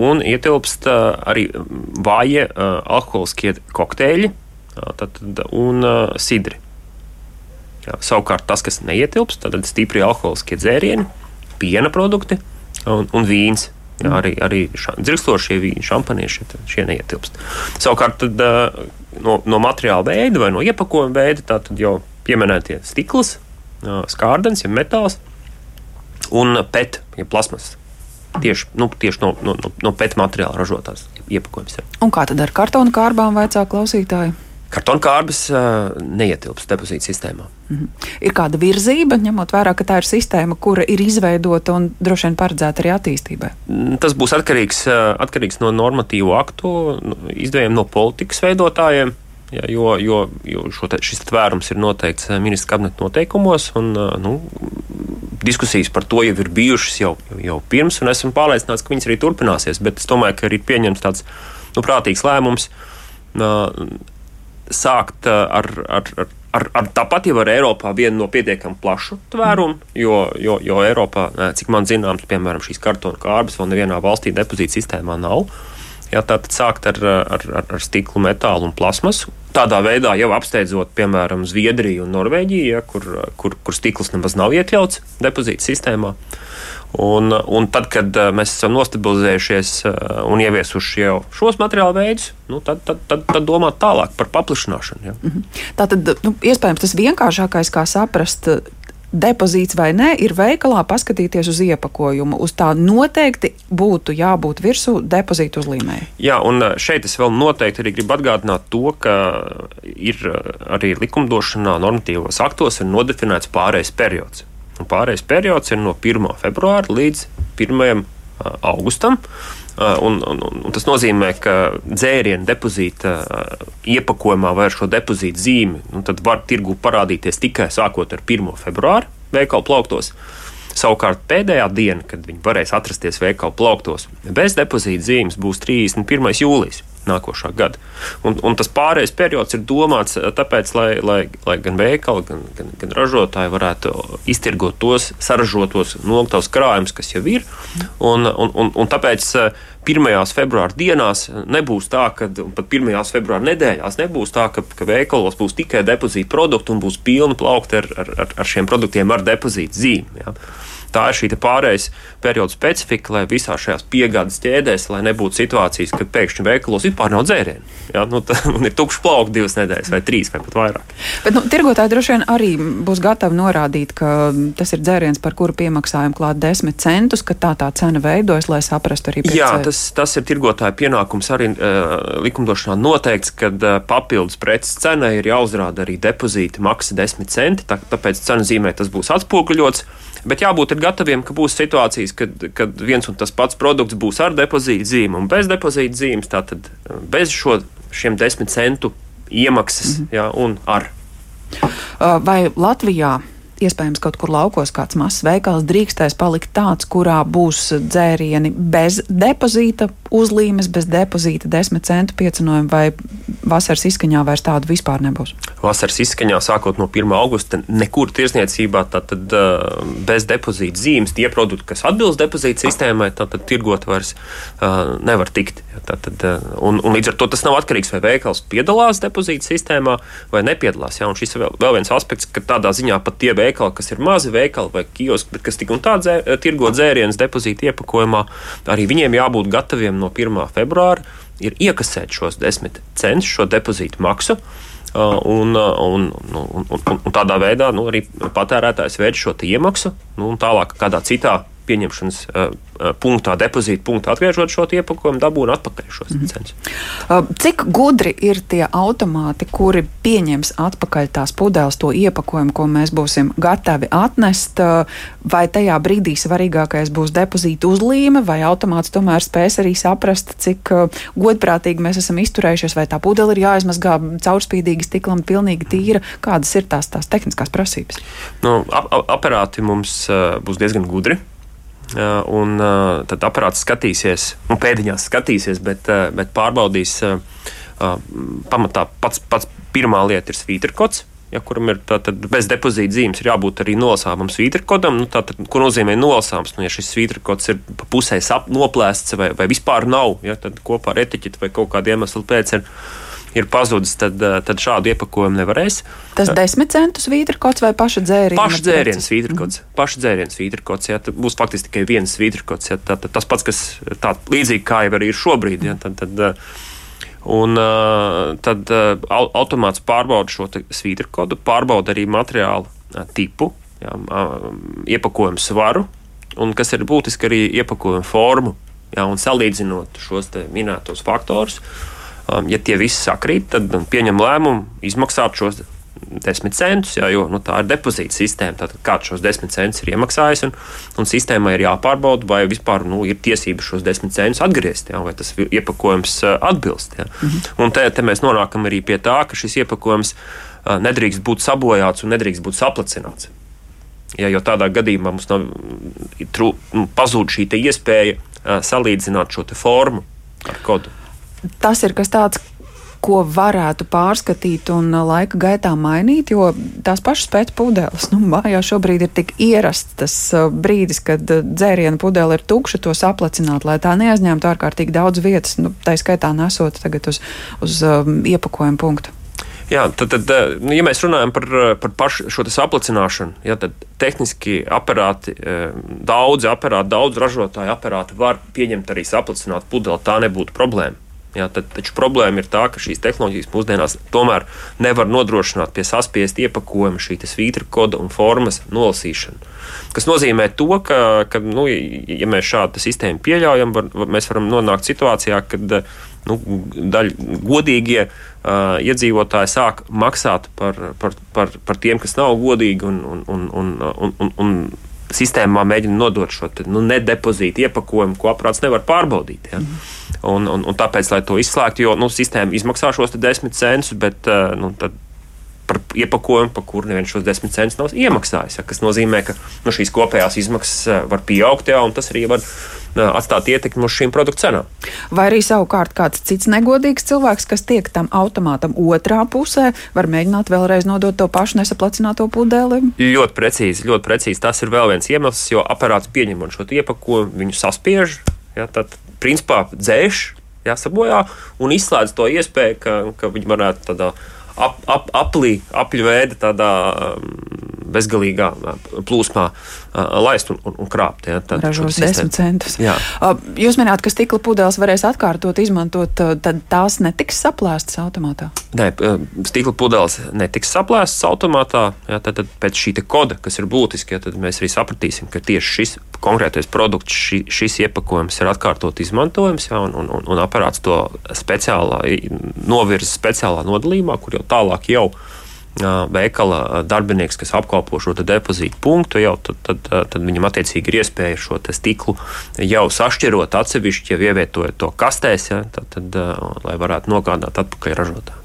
Un ietilpst arī vāji alkoholiskie kokteļi tad, un sidri. Savukārt tas, kas neietilpst, tad stipri alkoholiskie dzērieni, piena produkti un, un vīns. Jā, arī arī dzirkstošie vīni, šampanieši šie neietilpst. Savukārt, tad, no, no materiāla veida vai no iepakojuma veida, tad jau pieminētie stikls, skārdens, ja metāls un pet, ja plasmas. Tieši, nu, tieši no, no, no pēc materiāla ražotās iepakojums. Un kā tad ar kartona kārbām vajadzā klausītāji? Kartona kārbas uh, neietilpst depozīta sistēmā. Mm -hmm. Ir kāda virzība, ņemot vērā, ka tā ir sistēma, kura ir izveidota un droši vien paredzēta arī attīstībai? Tas būs atkarīgs, uh, atkarīgs no normatīvu aktu, izdevējiem no politikas veidotājiem. Ja, jo jo, jo te, šis tvērums ir noteikts ministra kabineta noteikumos, un nu, diskusijas par to jau ir bijušas jau, jau pirms, un esmu pārliecināts, ka viņas arī turpināsies. Bet es domāju, ka ir pieņemts tāds nu, prātīgs lēmums sākt ar, ar, ar, ar, ar tāpat jau ar Eiropā vienu no pietiekami plašu tvērumu, jo, jo, jo Eiropā, cik man zināms, piemēram, šīs kartona kārbas vēl nevienā valstī depozīta sistēmā nav. Jā, tātad sākt ar, ar, ar, ar stiklu, metālu un plasmasu. Tādā veidā jau apsteidzot, piemēram, Zviedriju un Norvēģiju, ja, kur, kur, kur stikls nemaz nav iekļauts depozīta sistēmā. Un, un tad, kad mēs esam nostabilizējušies un ieviesuši jau šos materiālu veidus, nu, tad, tad, tad, tad domāt tālāk par paplašināšanu. Ja. Mhm. Tā tad nu, iespējams tas vienkāršākais, kā saprast, depozīts vai nē, ir veikalā paskatīties uz iepakojumu. Uz tā noteikti būtu jābūt virsū depozītu uzlīmēji. Jā, un šeit es vēl noteikti arī gribu atgādināt to, ka ir arī likumdošanā, normatīvos aktos ir nodefinēts pārējais periods. Pārējais periods ir no 1. februāra līdz 1. augustam. Un, un, un tas nozīmē, ka dzērienu depozīta iepakojumā vai ar šo depozītu zīmi nu, var tirgu parādīties tikai sākot ar 1. februāru veikalu plauktos. Savukārt pēdējā diena, kad viņi varēs atrasties veikalu plauktos, bez depozīta zīmes būs 31. jūlijas nākošā gada. Un, un tas pārējais periods ir domāts eh, tāpēc, lai, lai, lai gan veikali, gan, gan, gan ražotāji varētu iztirgot tos saražotos nokļauts krājumus, kas jau ir. Un, un, un, un tāpēc eh, pirmajās februāra dienās nebūs tā, ka pat pirmajās februāra nedēļās nebūs tā, ka, ka veikalos būs tikai depozīta produkti un būs pilni plaukti ar, ar, ar šiem produktiem ar depozīta zīmi. Ja. Tā ir šī pārējais perioda specifika, lai visā šajās piegādes ķēdēs, lai nebūtu situācijas, kad pēkšņi veikalos vispār nav dzērienu. Ja? Nu, ir tukšs plaukts divas nedēļas, vai trīs, vai pat vairāk. Bet nu, tirgotāji droši vien arī būs gatavi norādīt, ka tas ir dzēriens, par kuru piemaksājam klāt desmit centus, ka tā tā cena veidojas, lai saprastu arī pircēju. Jā, tas, tas ir tirgotāja pienākums arī uh, likumdošanā noteikts, ka uh, papildus preces cenai ir jāuzrāda arī depozīta maksa desmit centi, tā, tāpēc cenu zīmē tas būs atspoguļots. Bet jābūt gataviem, ka būs situācijas, kad, kad viens un tas pats produkts būs ar depozīta zīmi un bez depozīta zīmes, tātad eh, bez šo, šiem desmit centu iemaksas mm -hmm. jā, un ar. Uh, vai Latvijā iespējams kaut kur laukos kāds mazs veikals drīkstēs palikt tāds, kurā būs dzērieni bez depozīta uzlīmes, bez depozīta desmit centu piecinojuma, vai vasaras izskaņā vairs tādu vispār nebūs? Vasaras izskaņā sākot no 1. augusta nekur tirsniecībā tātad bez depozīta zīmes tie produkti, kas atbilst depozīta sistēmai, tātad tirgot vairs uh, nevar tikt. Tātad, un, un līdz ar to tas nav atkarīgs, vai veikals piedalās depozīta sistēmā vai nepiedalās. Ja? Un šis ir vēl, vēl viens aspekts, ka tādā ziņā pat tie veikali, kas ir mazi veikali vai kioski, bet kas tik un tā dzē, tirgo dzērienus depozīta iepakojumā, arī viņiem jābūt gataviem no 1. februāra ir iekasēt šos 10 centus, šo depozītu maksu. Un, uh, un, nu, un, un, un tādā veidā nu, arī patērētājs veids šo iemaksu, nu, un tālāk kādā citā pieņemšanas uh, punktā, depozīta punktā, atgriežot šo iepakojumu, dabūna atpakaļ šos mm -hmm. Uh, cik gudri ir tie automāti, kuri pieņems atpakaļ tās pudeles, to iepakojumu, ko mēs būsim gatavi atnest? Vai tajā brīdī svarīgākais būs depozīta uzlīme, vai automāts tomēr spēs arī saprast, cik godprātīgi mēs esam izturējušies, vai tā pudele ir jāizmazgā caurspīdīgi stiklam, pilnīgi tīra? Kādas ir tās, tās tehniskās prasības? Nu, ap, aparāti mums uh, būs diezgan gudri. Un tad aparāts skatīsies, nu, pēdiņās skatīsies, bet, bet pārbaudīs pamatā pats, pats pirmā lieta ir svītrkods. Ja, kuram ir tātad, bez depozīta zīmes, ir jābūt arī nolasāmam svītrkodam. Nu, tātad, ko nozīmē nolasāms? Nu, ja šis svītrkods ir pa pusē noplēsts vai, vai vispār nav, ja, tad kopā ar etiķeti vai kaut kādu iemeslu pēc ir ir pazudis, tad, eh, tad šādu iepakojumu nevarēs. Tas desmit centu svītrkots vai paša dzēriena? Paša dzēriena svītrkots. Mm -hmm. Paša dzēriena svītrkots, jā, tad būs faktiski tikai viens svītrkots. Jā, tā, tā, tas pats, kas tā līdzīgi kā jau arī ir šobrīd. Jā, tad, tad, eh, Un tad automāts pārbauda šo svītrkodu, pārbauda arī materiālu tipu, jā, iepakojumu svaru, un kas ir būtiski arī iepakojumu formu. Jā, un salīdzinot šos minētos faktorus, uh, ja tie visi sakrīt, tad um, pieņem lēmumu izmaksāt šos desmit centus, jā, jo nu, tā ir depozīta sistēma. Tātad kāds šos desmit centus ir iemaksājis, un, un sistēmai ir jāpārbauda, vai vispār nu, ir tiesības šos desmit centus atgriezt, jā, vai tas iepakojums uh, atbilst. Jā. Mhm. Un te, te mēs nonākam arī pie tā, ka šis iepakojums uh, nedrīkst būt sabojāts un nedrīkst būt saplacināts. Ja, jo tādā gadījumā mums nav trū, nu, pazūd šī iespēja uh, salīdzināt šo formu ar kodu tas ir kas tāds, ko varētu pārskatīt un uh, laika gaitā mainīt, jo tās pašas pēc pudeles, nu, mājā šobrīd ir tik ierasts tas uh, brīdis, kad uh, dzērienu pudele ir tukša, to saplacināt, lai tā neaizņemtu ārkārtīgi daudz vietas, nu, tā skaitā nesot tagad uz, uz um, iepakojumu punktu. Jā, tad, tad nu, ja mēs runājam par, par pašu šo saplicināšanu, ja, tad tehniski aparāti, daudzi aparāti, daudz ražotāju aparāti var pieņemt arī saplicināt pudeli. Tā nebūtu problēma. Jā, tad, taču problēma ir tā, ka šīs tehnoloģijas mūsdienās tomēr nevar nodrošināt pie saspiesta iepakojuma šī svītra koda un formas nolasīšanu. Tas nozīmē, to, ka, ka nu, ja mēs šādu sistēmu pieļaujam, var, mēs varam nonākt situācijā, kad nu, daļa godīgie uh, iedzīvotāji sāk maksāt par, par, par, par tiem, kas nav godīgi un, un, un, un, un, un, un sistēmā mēģina nodot šo te, nu, nedepozītu iepakojumu, ko aprāts nevar pārbaudīt. Ja? Mm. Un, un, un tāpēc, lai to izslēgtu, jo nu, sistēma izmaksā šos desmit centus, bet uh, nu, par iepakojumu, par kuru neviens šos desmit centus nav iemaksājis. Ja? Tas nozīmē, ka nu, šīs kopējās izmaksas uh, var pieaugt, ja, un tas arī var atstāt ietekmi uz šīm produktu cenām. Vai arī savukārt kāds cits negodīgs cilvēks, kas tiek tam automātam otrā pusē, var mēģināt vēlreiz nodot to pašu nesaplacināto pudeli? Ļoti precīzi, ļoti precīzi. Tas ir vēl viens iemesls, jo aparāts pieņemot šo iepakojumu, viņu saspiež. Ja, tad, principā, dzēš, jāsabojā un izslēdz to iespēju, ka, ka viņi varētu tādā ap, ap, aplī, apļu veida tādā bezgalīgā plūsmā laist un, un, un krāpt. Ja, Ražos desmit centus. Jā. Jūs minējāt, ka stikla pudeles varēs atkārtot, izmantot, tad tās netiks saplēstas automātā? Nē, stikla pudeles netiks saplēstas automātā. Jā, tad, tad pēc šī koda, kas ir būtiski, ja, tad mēs arī sapratīsim, ka tieši šis konkrētais produkts, ši, šis iepakojums ir atkārtot izmantojams, jā, un, un, un, un aparāts to speciālā, novirza speciālā nodalījumā, kur jau tālāk jau ir veikala darbinieks, kas apkalpo šo depozītu punktu, jau, tad, tad, tad viņam attiecīgi ir iespēja šo stiklu jau sašķirot atsevišķi, jau ievietojot to kastēs, ja, tad, tad, lai varētu nogādāt atpakaļ ražotājiem.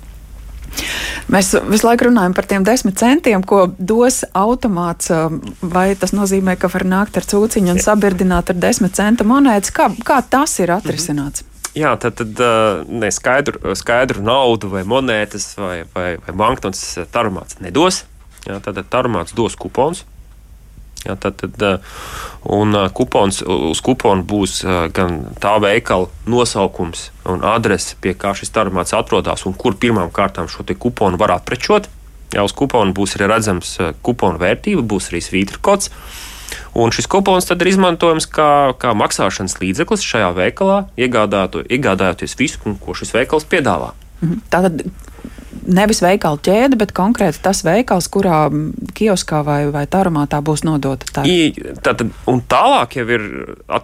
Mēs visu laiku runājam par tiem desmit centiem, ko dos automāts. Vai tas nozīmē, ka var nākt ar cūciņu un sabirdināt ar desmit centu monētas? Kā, kā tas ir atrisināts? Mm -hmm. Jā, tad, tad ne, skaidru, skaidru naudu vai monētas vai, vai, vai banknotes tarumāts nedos. Jā, tad tarumāts dos kupons. Jā, tad, tad, un kupons, uz kupona būs gan tā veikala nosaukums un adrese, pie kā šis tarumāts atrodas un kur pirmām kārtām šo kuponu var aprečot. Jā, uz kupona būs arī redzams kupona vērtība, būs arī svītra kods. Un šis kupons tad ir izmantojams kā, kā maksāšanas līdzeklis šajā veikalā, iegādājoties visu, ko šis veikals piedāvā. Mhm. Tātad nevis veikala ķēde, bet konkrēti tas veikals, kurā kioskā vai, vai tarumātā būs nodota tā. Tātad, un tālāk jau ir,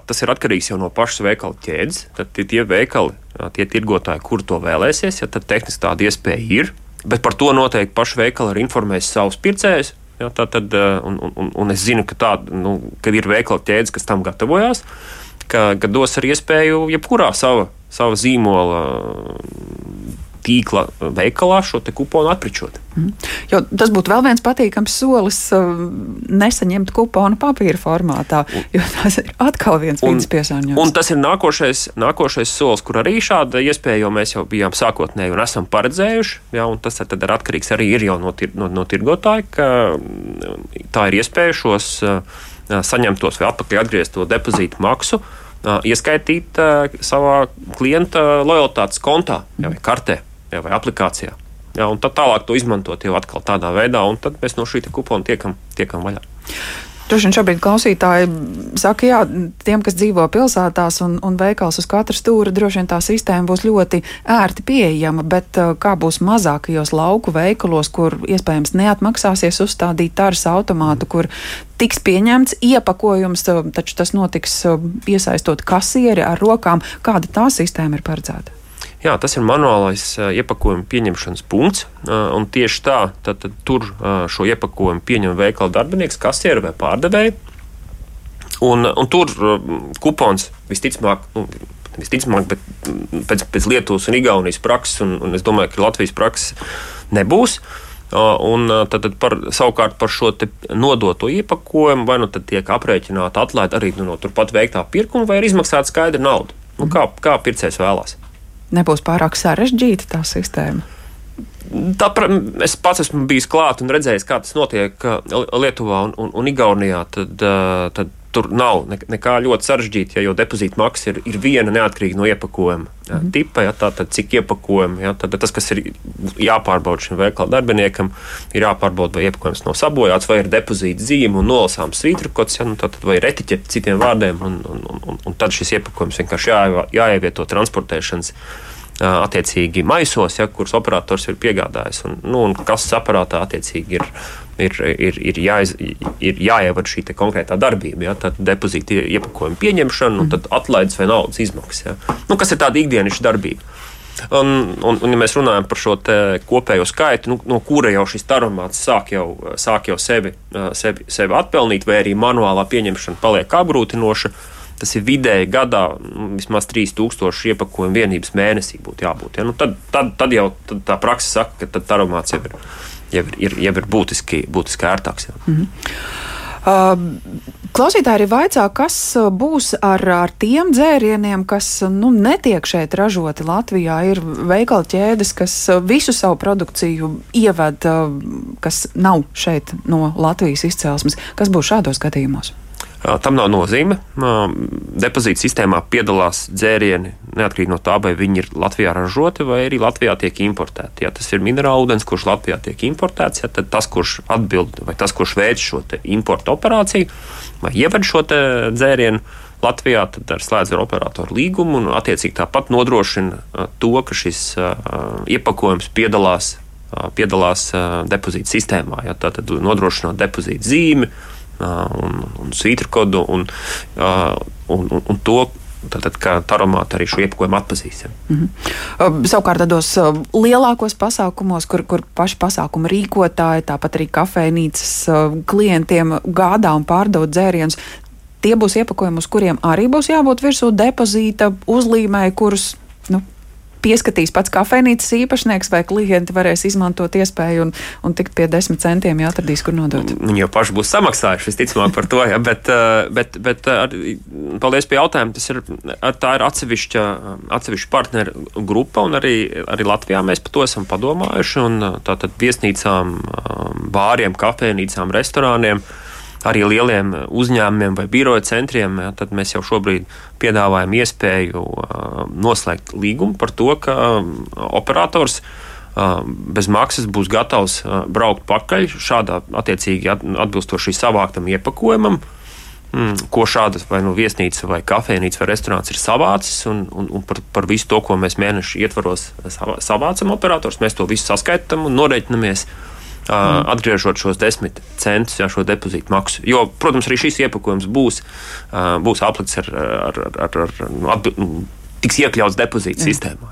tas ir atkarīgs jau no pašas veikala ķēdes. Tad tie veikali, tie tirgotāji, kur to vēlēsies, ja tad tehniski tāda iespēja ir. Bet par to noteikti paši veikali ir informējis savus pircējus. Ja, tā, tad, un, un, un es zinu, ka, tā, nu, kad ir veikala ķēdes, kas tam gatavojās, ka, ka dos arī iespēju jebkurā sava, sava zīmola tīkla veikalā šo kuponu atpričot. Mm. Jo tas būtu vēl viens patīkams solis uh, nesaņemt kuponu papīra formātā, jo tas ir atkal viens vidas piesārņojums. Un tas ir nākošais, nākošais solis, kur arī šāda iespēja, jo mēs jau bijām sākotnēji un esam paredzējuši, ja, un tas tad ir atkarīgs arī ir no, tir, no, no tirgotāja, ka mm, tā ir iespēja šos uh, saņemtos vai atpakaļ atgriezto depozītu maksu uh, ieskaitīt savā klienta lojalitātes kontā vai kartē jā, vai aplikācijā. Jā, un tad tālāk to izmantot jau atkal tādā veidā, un tad mēs no šī kupona tiekam, tiekam vaļā. Droši vien šobrīd klausītāji saka, jā, tiem, kas dzīvo pilsētās un, un veikals uz katra stūra, droši vien tā sistēma būs ļoti ērti pieejama, bet uh, kā būs mazākajos lauku veikalos, kur iespējams neatmaksāsies uzstādīt tāras automātu, kur tiks pieņemts iepakojums, uh, taču tas notiks uh, iesaistot kasieri ar rokām, kāda tā sistēma ir paredzēta? Jā, tas ir manuālais iepakojuma pieņemšanas punkts. Un tieši tā, tad, tad tur šo iepakojumu pieņem veikala darbinieks, kasieri vai pārdevēji. Un, un tur kupons visticamāk, nu, visticamāk bet pēc, pēc Lietuvas un Igaunijas prakses, un, un es domāju, ka Latvijas prakses nebūs. Un tad, tad par, savukārt par šo nodoto iepakojumu vai nu tiek aprēķināta atlaide arī nu, no turpat veiktā pirkuma, vai ir izmaksāta skaidra nauda. Nu, kā, kā pircējs vēlās nebūs pārāk sarežģīta tā sistēma? Tā, es pats esmu bijis klāt un redzējis, kā tas notiek Lietuvā un, un, un Igaunijā. Tad, tad tur nav nekā ļoti sarežģīta, ja jau depozīta maksa ir, ir viena neatkarīga no iepakojuma jā, mm. tipa. Ja, tātad, cik iepakojumi, ja, tad tas, kas ir jāpārbauda šim veikala darbiniekam, ir jāpārbauda, vai iepakojums nav sabojāts, vai ir depozīta zīme un nolasām svītrokots, ja, nu, tad, vai ir etiķete citiem vārdiem. Un, un, un, un, un tad šis iepakojums vienkārši jā, jāievieto transportēšanas attiecīgi maisos, ja, kurus operators ir piegādājis. Un, nu, un kastes aparātā attiecīgi ir, ir, ir, ir, jāiz, ir jāievada šī konkrētā darbība. Ja, tad depozīta iepakojuma pieņemšana, un tad atlaides vai naudas izmaksas. Ja. Nu, kas ir tāda ikdienišķa darbība? Un, un, un, ja mēs runājam par šo kopējo skaitu, nu, no kura jau šis taromāts sāk jau, sāk jau sevi, sevi, sevi atpelnīt, vai arī manuālā pieņemšana paliek apgrūtinoša, tas ir vidēji gadā nu, vismaz 3000 iepakojumu vienības mēnesī būtu jābūt. Ja? Nu, tad, tad, tad jau tad tā praksa saka, ka tad aromāts jau ir, jau ir, ir, jau ir būtiski, būtiski ērtāks. Ja? Mm -hmm. Klausītāji arī vaicā, kas būs ar, ar tiem dzērieniem, kas nu, netiek šeit ražoti Latvijā. Ir veikala ķēdes, kas visu savu produkciju ieved, kas nav šeit no Latvijas izcelsmes. Kas būs šādos gadījumos? Tam nav nozīme. Depozīta sistēmā piedalās dzērieni neatkarīgi no tā, vai viņi ir Latvijā ražoti vai arī Latvijā tiek importēti. Ja tas ir minerāla ūdens, kurš Latvijā tiek importēts, ja, tad tas, kurš atbild vai tas, kurš veic šo importu operāciju vai ieved šo dzērienu. Latvijā tad ar slēdz ar operatoru līgumu un attiecīgi tāpat nodrošina to, ka šis iepakojums piedalās, piedalās depozīta sistēmā. Ja, tad nodrošināt depozīta zīmi, un, un svītru kodu un, un, un, un to. Tātad, kā taromāta arī šo iepakojumu atpazīst. Ja. Mm -hmm. Savukārt, tādos lielākos pasākumos, kur, kur paši pasākumu rīkotāji, tāpat arī kafejnīcas klientiem gādā un pārdod dzērienus, tie būs iepakojumi, uz kuriem arī būs jābūt virsū depozīta uzlīmē, kurus nu, pieskatīs pats kafejnīcas īpašnieks vai klienti varēs izmantot iespēju un, un tikt pie desmit centiem, ja atradīs, kur nodot. Viņi jau paši būs samaksājuši, visticamāk, par to, ja, bet, eh, bet, bet eh, ar, paldies pie jautājuma. Tas ir, tā ir atsevišķa, atsevišķa partneru grupa, un arī, arī Latvijā mēs par to esam padomājuši. Eh, tātad viesnīcām, bāriem, kafejnīcām, restorāniem arī lieliem uzņēmumiem vai biroja centriem, ja, tad mēs jau šobrīd piedāvājam iespēju uh, noslēgt līgumu par to, ka um, operators uh, bez maksas būs gatavs uh, braukt pakaļ šādā attiecīgi atbilstoši savāktam iepakojumam. mm, ko šāda vai nu viesnīca, vai kafejnīca, vai restorāns ir savācis, un, un, un par, par visu to, ko mēs mēnešu ietvaros savācam operators, mēs to visu saskaitām un norēķinamies. Mm. Atgriežot šos desmit centus, jā, šo depozītu maksu. Jo, protams, arī šis iepakojums būs, būs aplikts ar, ar, ar, ar, ar atbild, tiks iekļauts depozīta sistēmā.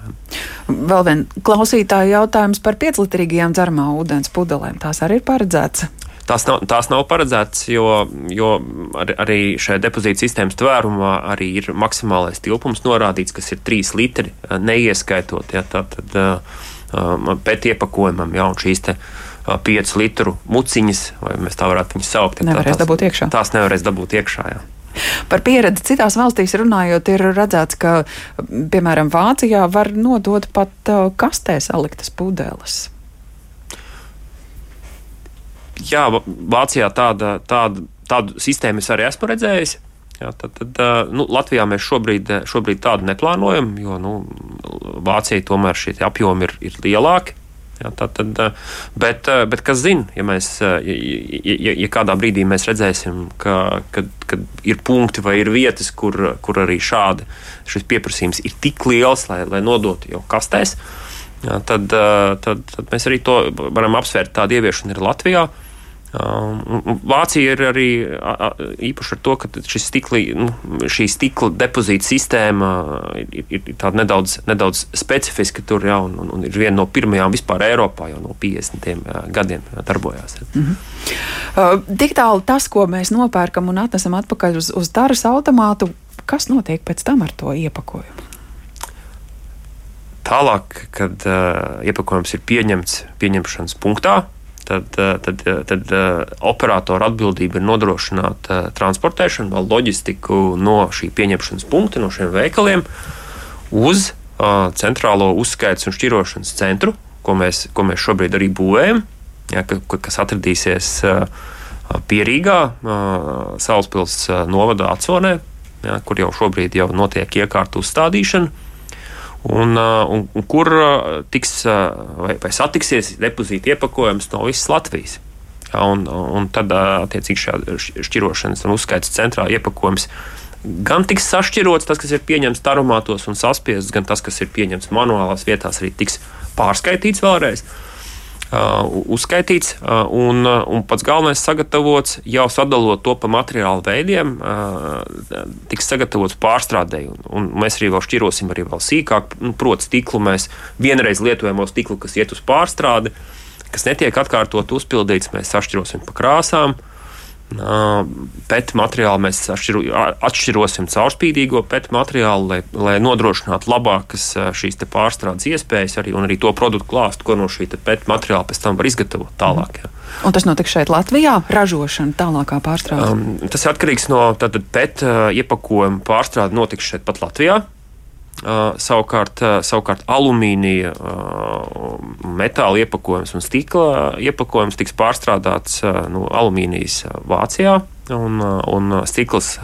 Vēl viens klausītāja jautājums par pieclitrīgajām dzeramā ūdens pudelēm. Tās arī ir paredzētas. Tās nav, tās nav paredzētas, jo, jo ar, arī šajā depozīta sistēmas tvērumā arī ir maksimālais tilpums norādīts, kas ir 3 litri, neieskaitot ja, tātad, um, pēc iepakojumam, ja, šīs te 5 litru muciņas, vai mēs tā varētu viņus saukt. Nevarēs tās, dabūt iekšā. Tās nevarēs dabūt iekšā. Ja. Par pieredzi citās valstīs runājot, ir redzēts, ka, piemēram, Vācijā var nodot pat kastē saliktas pudeles. Jā, Vācijā tāda, tāda, tādu sistēmu es arī esmu redzējis. Jā, tad, tad, nu, Latvijā mēs šobrīd, šobrīd tādu neplānojam, jo nu, Vācijai tomēr šie apjomi ir, ir lielāki. Jā, tā, tad, bet, bet kas zina, ja, mēs, ja, ja, ja kādā brīdī mēs redzēsim, ka, ka, ka ir punkti vai ir vietas, kur, kur arī šādi šis pieprasījums ir tik liels, lai, lai nodotu jau kastēs, jā, tad, tad, tad mēs arī to varam apsvērt. Tāda ieviešana ir Latvijā. Um, Vācija ir arī īpaši ar to, ka stikli, nu, šī stikla depozīta sistēma ir, ir, ir tāda nedaudz, nedaudz specifiska tur, ja, un, un, ir viena no pirmajām vispār Eiropā jau no 50 gadiem darbojās. Mm -hmm. uh, tik tālu tas, ko mēs nopērkam un atnesam atpakaļ uz, uz taras automātu, kas notiek pēc tam ar to iepakojumu? Tālāk, kad uh, iepakojums ir pieņemts pieņemšanas punktā, tad, eh, tad, eh, tad eh, operatora atbildība ir nodrošināt transportēšanu vai loģistiku no šī pieņemšanas punkta, no šiem veikaliem uz centrālo uzskaits un šķirošanas centru, ko mēs, ko mēs šobrīd arī būvējam, ja, kas atradīsies Pierīgā, Salaspils novada atsonē, ja, kur jau šobrīd jau notiek iekārtu uzstādīšana un, uh, un, un kur uh, tiks uh, vai, vai satiksies depozīta iepakojums no visas Latvijas. Ja, un, un tad, attiecīgi, šāda šķirošanas un uzskaitas centrā iepakojums gan tiks sašķirots, tas, kas ir pieņemts tarumātos un saspiests, gan tas, kas ir pieņemts manuālās vietās, arī tiks pārskaitīts vēlreiz. Uh, uzskaitīts, un, un pats galvenais sagatavots jau sadalot to pa materiālu veidiem, tiks sagatavots pārstrādēji. Un, un mēs arī vēl šķirosim arī vēl sīkāk, nu, proti, stiklu mēs vienreiz lietojamo stiklu, kas iet uz pārstrādi, kas netiek atkārtot uzpildīts, mēs sašķirosim pa krāsām. PET materiālu mēs atšķiru, atšķirosim caurspīdīgo PET materiālu, lai, lai nodrošinātu labākas šīs pārstrādes iespējas arī, un arī to produktu klāstu, ko no šī PET materiāla pēc tam var izgatavot tālāk. Jā. Un tas notiks šeit Latvijā, ražošana, tālākā pārstrāde? Um, tas atkarīgs no PET iepakojuma pārstrāde notiks šeit pat Latvijā. Uh, savukārt, uh, savukārt alumīnija, uh, metāla iepakojums un stikla iepakojums tiks pārstrādāts no alumīnijas Vācijā un, un stikls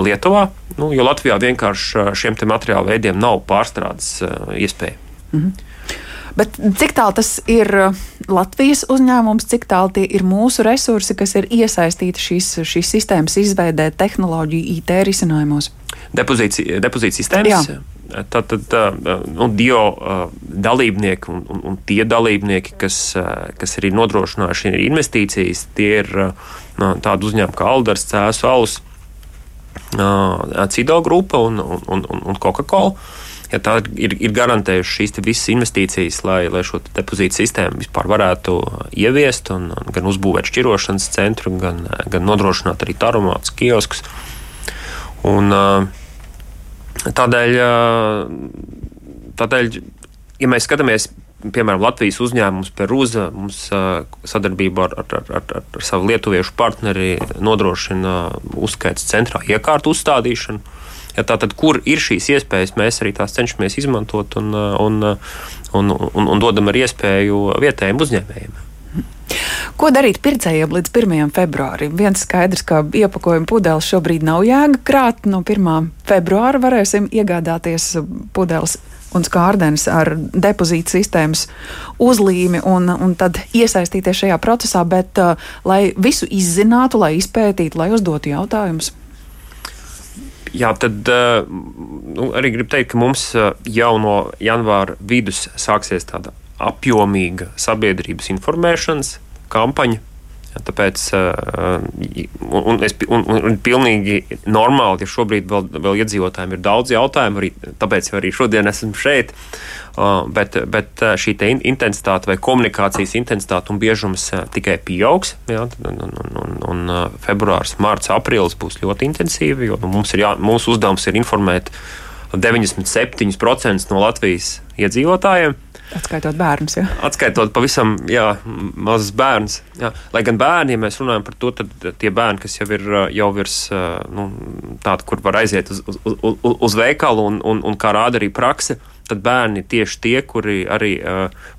Lietuvā, nu, jo Latvijā vienkārši šiem materiālu veidiem nav pārstrādes iespēja. Mm -hmm. Bet cik tālu tas ir Latvijas uzņēmums, cik tālu tie ir mūsu resursi, kas ir iesaistīti šīs, šīs sistēmas izveidē, tehnoloģiju, IT risinājumos? Depozīcija, depozīcija sistēmas. Jā. Tātad nu, DIO dalībnieki un, un, un tie dalībnieki, kas, kas ir nodrošinājuši investīcijas, tie ir tādi uzņēmumi kā Alders, Cēlus, Alus, Cido grupa un, un, un, un Coca-Cola. Ja tā ir, ir garantējuši šīs visas investīcijas, lai, lai šo depozītu sistēmu vispār varētu ieviest, un, un gan uzbūvēt šķirošanas centru, gan, gan nodrošināt arī tarumātus, kioskus. Un, Tādēļ, tādēļ, ja mēs skatāmies, piemēram, Latvijas uzņēmums Perūza, mums sadarbībā ar, ar, ar, ar, ar savu lietuviešu partneri nodrošina uzskaits centrā iekārtu uzstādīšanu. Ja tātad, kur ir šīs iespējas, mēs arī tās cenšamies izmantot un, un, un, un, un dodam ar iespēju vietējiem uzņēmējiem. Ko darīt pircējiem līdz 1. februārim? Viens skaidrs, ka iepakojuma pudeles šobrīd nav jēga krāt. No 1. februāra varēsim iegādāties pudeles un skārdenis ar depozītu sistēmas uzlīmi un, un tad iesaistīties šajā procesā, bet uh, lai visu izzinātu, lai izpētītu, lai uzdotu jautājumus. Jā, tad uh, nu, arī gribu teikt, ka mums uh, jau no janvāra vidus sāksies tāda apjomīga sabiedrības informēšanas kampaņa Tāpēc un, un, es, un, un pilnīgi normāli, ja šobrīd vēl, vēl iedzīvotājiem ir daudz jautājumu, arī, tāpēc arī šodien esmu šeit. Bet, bet šī intensitāte vai komunikācijas intensitāte un biežums tikai pieaugs. Jā, un, un, un, un februāris, mārts, aprīlis būs ļoti intensīvi, jo nu, mums ir jā, mūsu uzdevums ir informēt 97% no Latvijas iedzīvotājiem. Atskaitot bērnus, jā. Atskaitot pavisam jā, mazus bērnus. Jā. Lai gan bērni, ja mēs runājam par to, tad tie bērni, kas jau ir jau virs nu, tāda, kur var aiziet uz, uz, uz, uz veikalu un, un, un kā rāda arī prakse, tad bērni tieši tie, kuri arī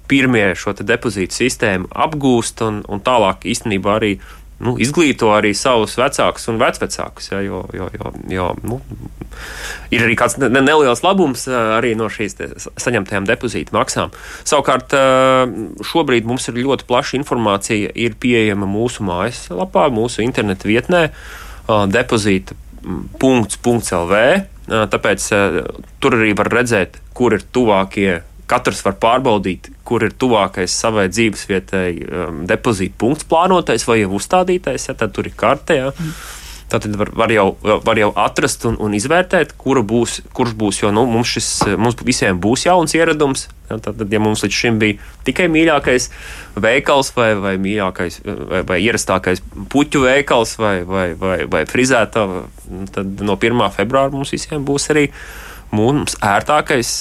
pirmie šo depozītu sistēmu apgūst un, un tālāk īstenībā arī nu, izglīto arī savus vecākus un vecvecākus. Ja, jo, jo, jo, jo, nu, ir arī kāds ne, neliels labums arī no šīs saņemtajām depozītu maksām. Savukārt, šobrīd mums ir ļoti plaša informācija, ir pieejama mūsu mājaslapā, mūsu interneta vietnē, depozīta.lv. Tāpēc tur arī var redzēt, kur ir tuvākie katrs var pārbaudīt, kur ir tuvākais savai dzīvesvietai um, depozīta punkts plānotais vai jau uzstādītais. Ja, tad tur ir karte. Ja. Mm. Tad var, var, jau, var jau atrast un, un izvērtēt, būs, kurš būs. Jo nu, mums, šis, mums visiem būs jauns ieradums. Ja, tad, ja mums līdz šim bija tikai mīļākais veikals, vai, vai mīļākais, vai, vai ierastākais puķu veikals, vai, vai, vai, vai frizēta, tad no 1. februāra mums visiem būs arī mums ērtākais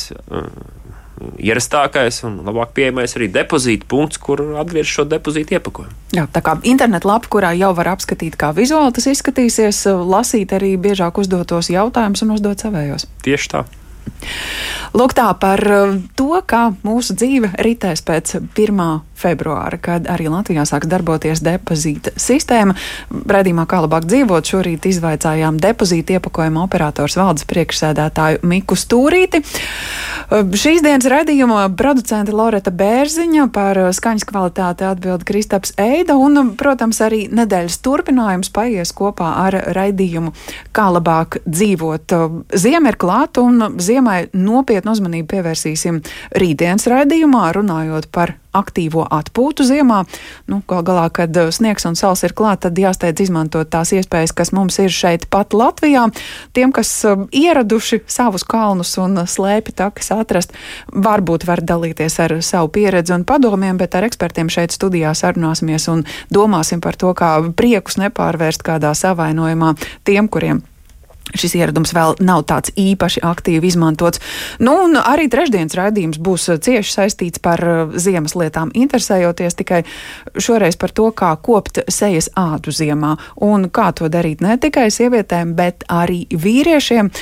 ierastākais un labāk pieejamais arī depozīta punkts, kur atgriezt šo depozītu iepakojumu. Jā, tā kā interneta lapa, kurā jau var apskatīt, kā vizuāli tas izskatīsies, lasīt arī biežāk uzdotos jautājumus un uzdot savējos. Tieši tā. Lūk, tā par to, kā mūsu dzīve ritēs pēc 1. februāra, kad arī Latvijā sāks darboties depozīta sistēma. Redījumā, kā labāk dzīvot, šorīt izvaicājām depozīta iepakojuma operators valdes priekšsēdētāju Miku Stūrīti. Šīs dienas redījuma producente Loreta Bērziņa par skaņas kvalitāti atbild Kristaps Eida un, protams, arī nedēļas turpinājums paies kopā ar redījumu, kā labāk dzīvot. Ziema ir klāt un ziemai nopietnu uzmanību pievērsīsim rītdienas raidījumā, runājot par aktīvo atpūtu ziemā. Nu, gal galā, kad uh, sniegs un sals ir klāt, tad jāsteidz izmantot tās iespējas, kas mums ir šeit pat Latvijā. Tiem, kas um, ieraduši savus kalnus un slēpi takas atrast, varbūt var dalīties ar savu pieredzi un padomiem, bet ar ekspertiem šeit studijā sarunāsimies un domāsim par to, kā priekus nepārvērst kādā savainojumā tiem, kuriem Šis ieradums vēl nav tāds īpaši aktīvi izmantots. Nu, un arī trešdienas raidījums būs uh, cieši saistīts par uh, ziemas lietām, interesējoties tikai šoreiz par to, kā kopt sejas ādu ziemā un kā to darīt ne tikai sievietēm, bet arī vīriešiem.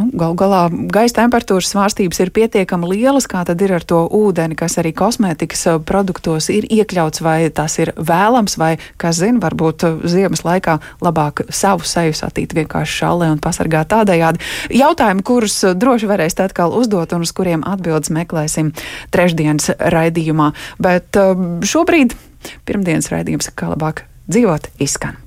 Nu, gal galā gaisa temperatūras svārstības ir pietiekami lielas, kā tad ir ar to ūdeni, kas arī kosmētikas uh, produktos ir iekļauts, vai tas ir vēlams, vai, kas zina, varbūt ziemas laikā labāk savu seju satīt vienkārši šallē un pasākt pasargāt tādējādi. Jautājumi, kurus droši varēsiet atkal uzdot un uz kuriem atbildes meklēsim trešdienas raidījumā. Bet um, šobrīd pirmdienas raidījums, kā labāk dzīvot, izskan.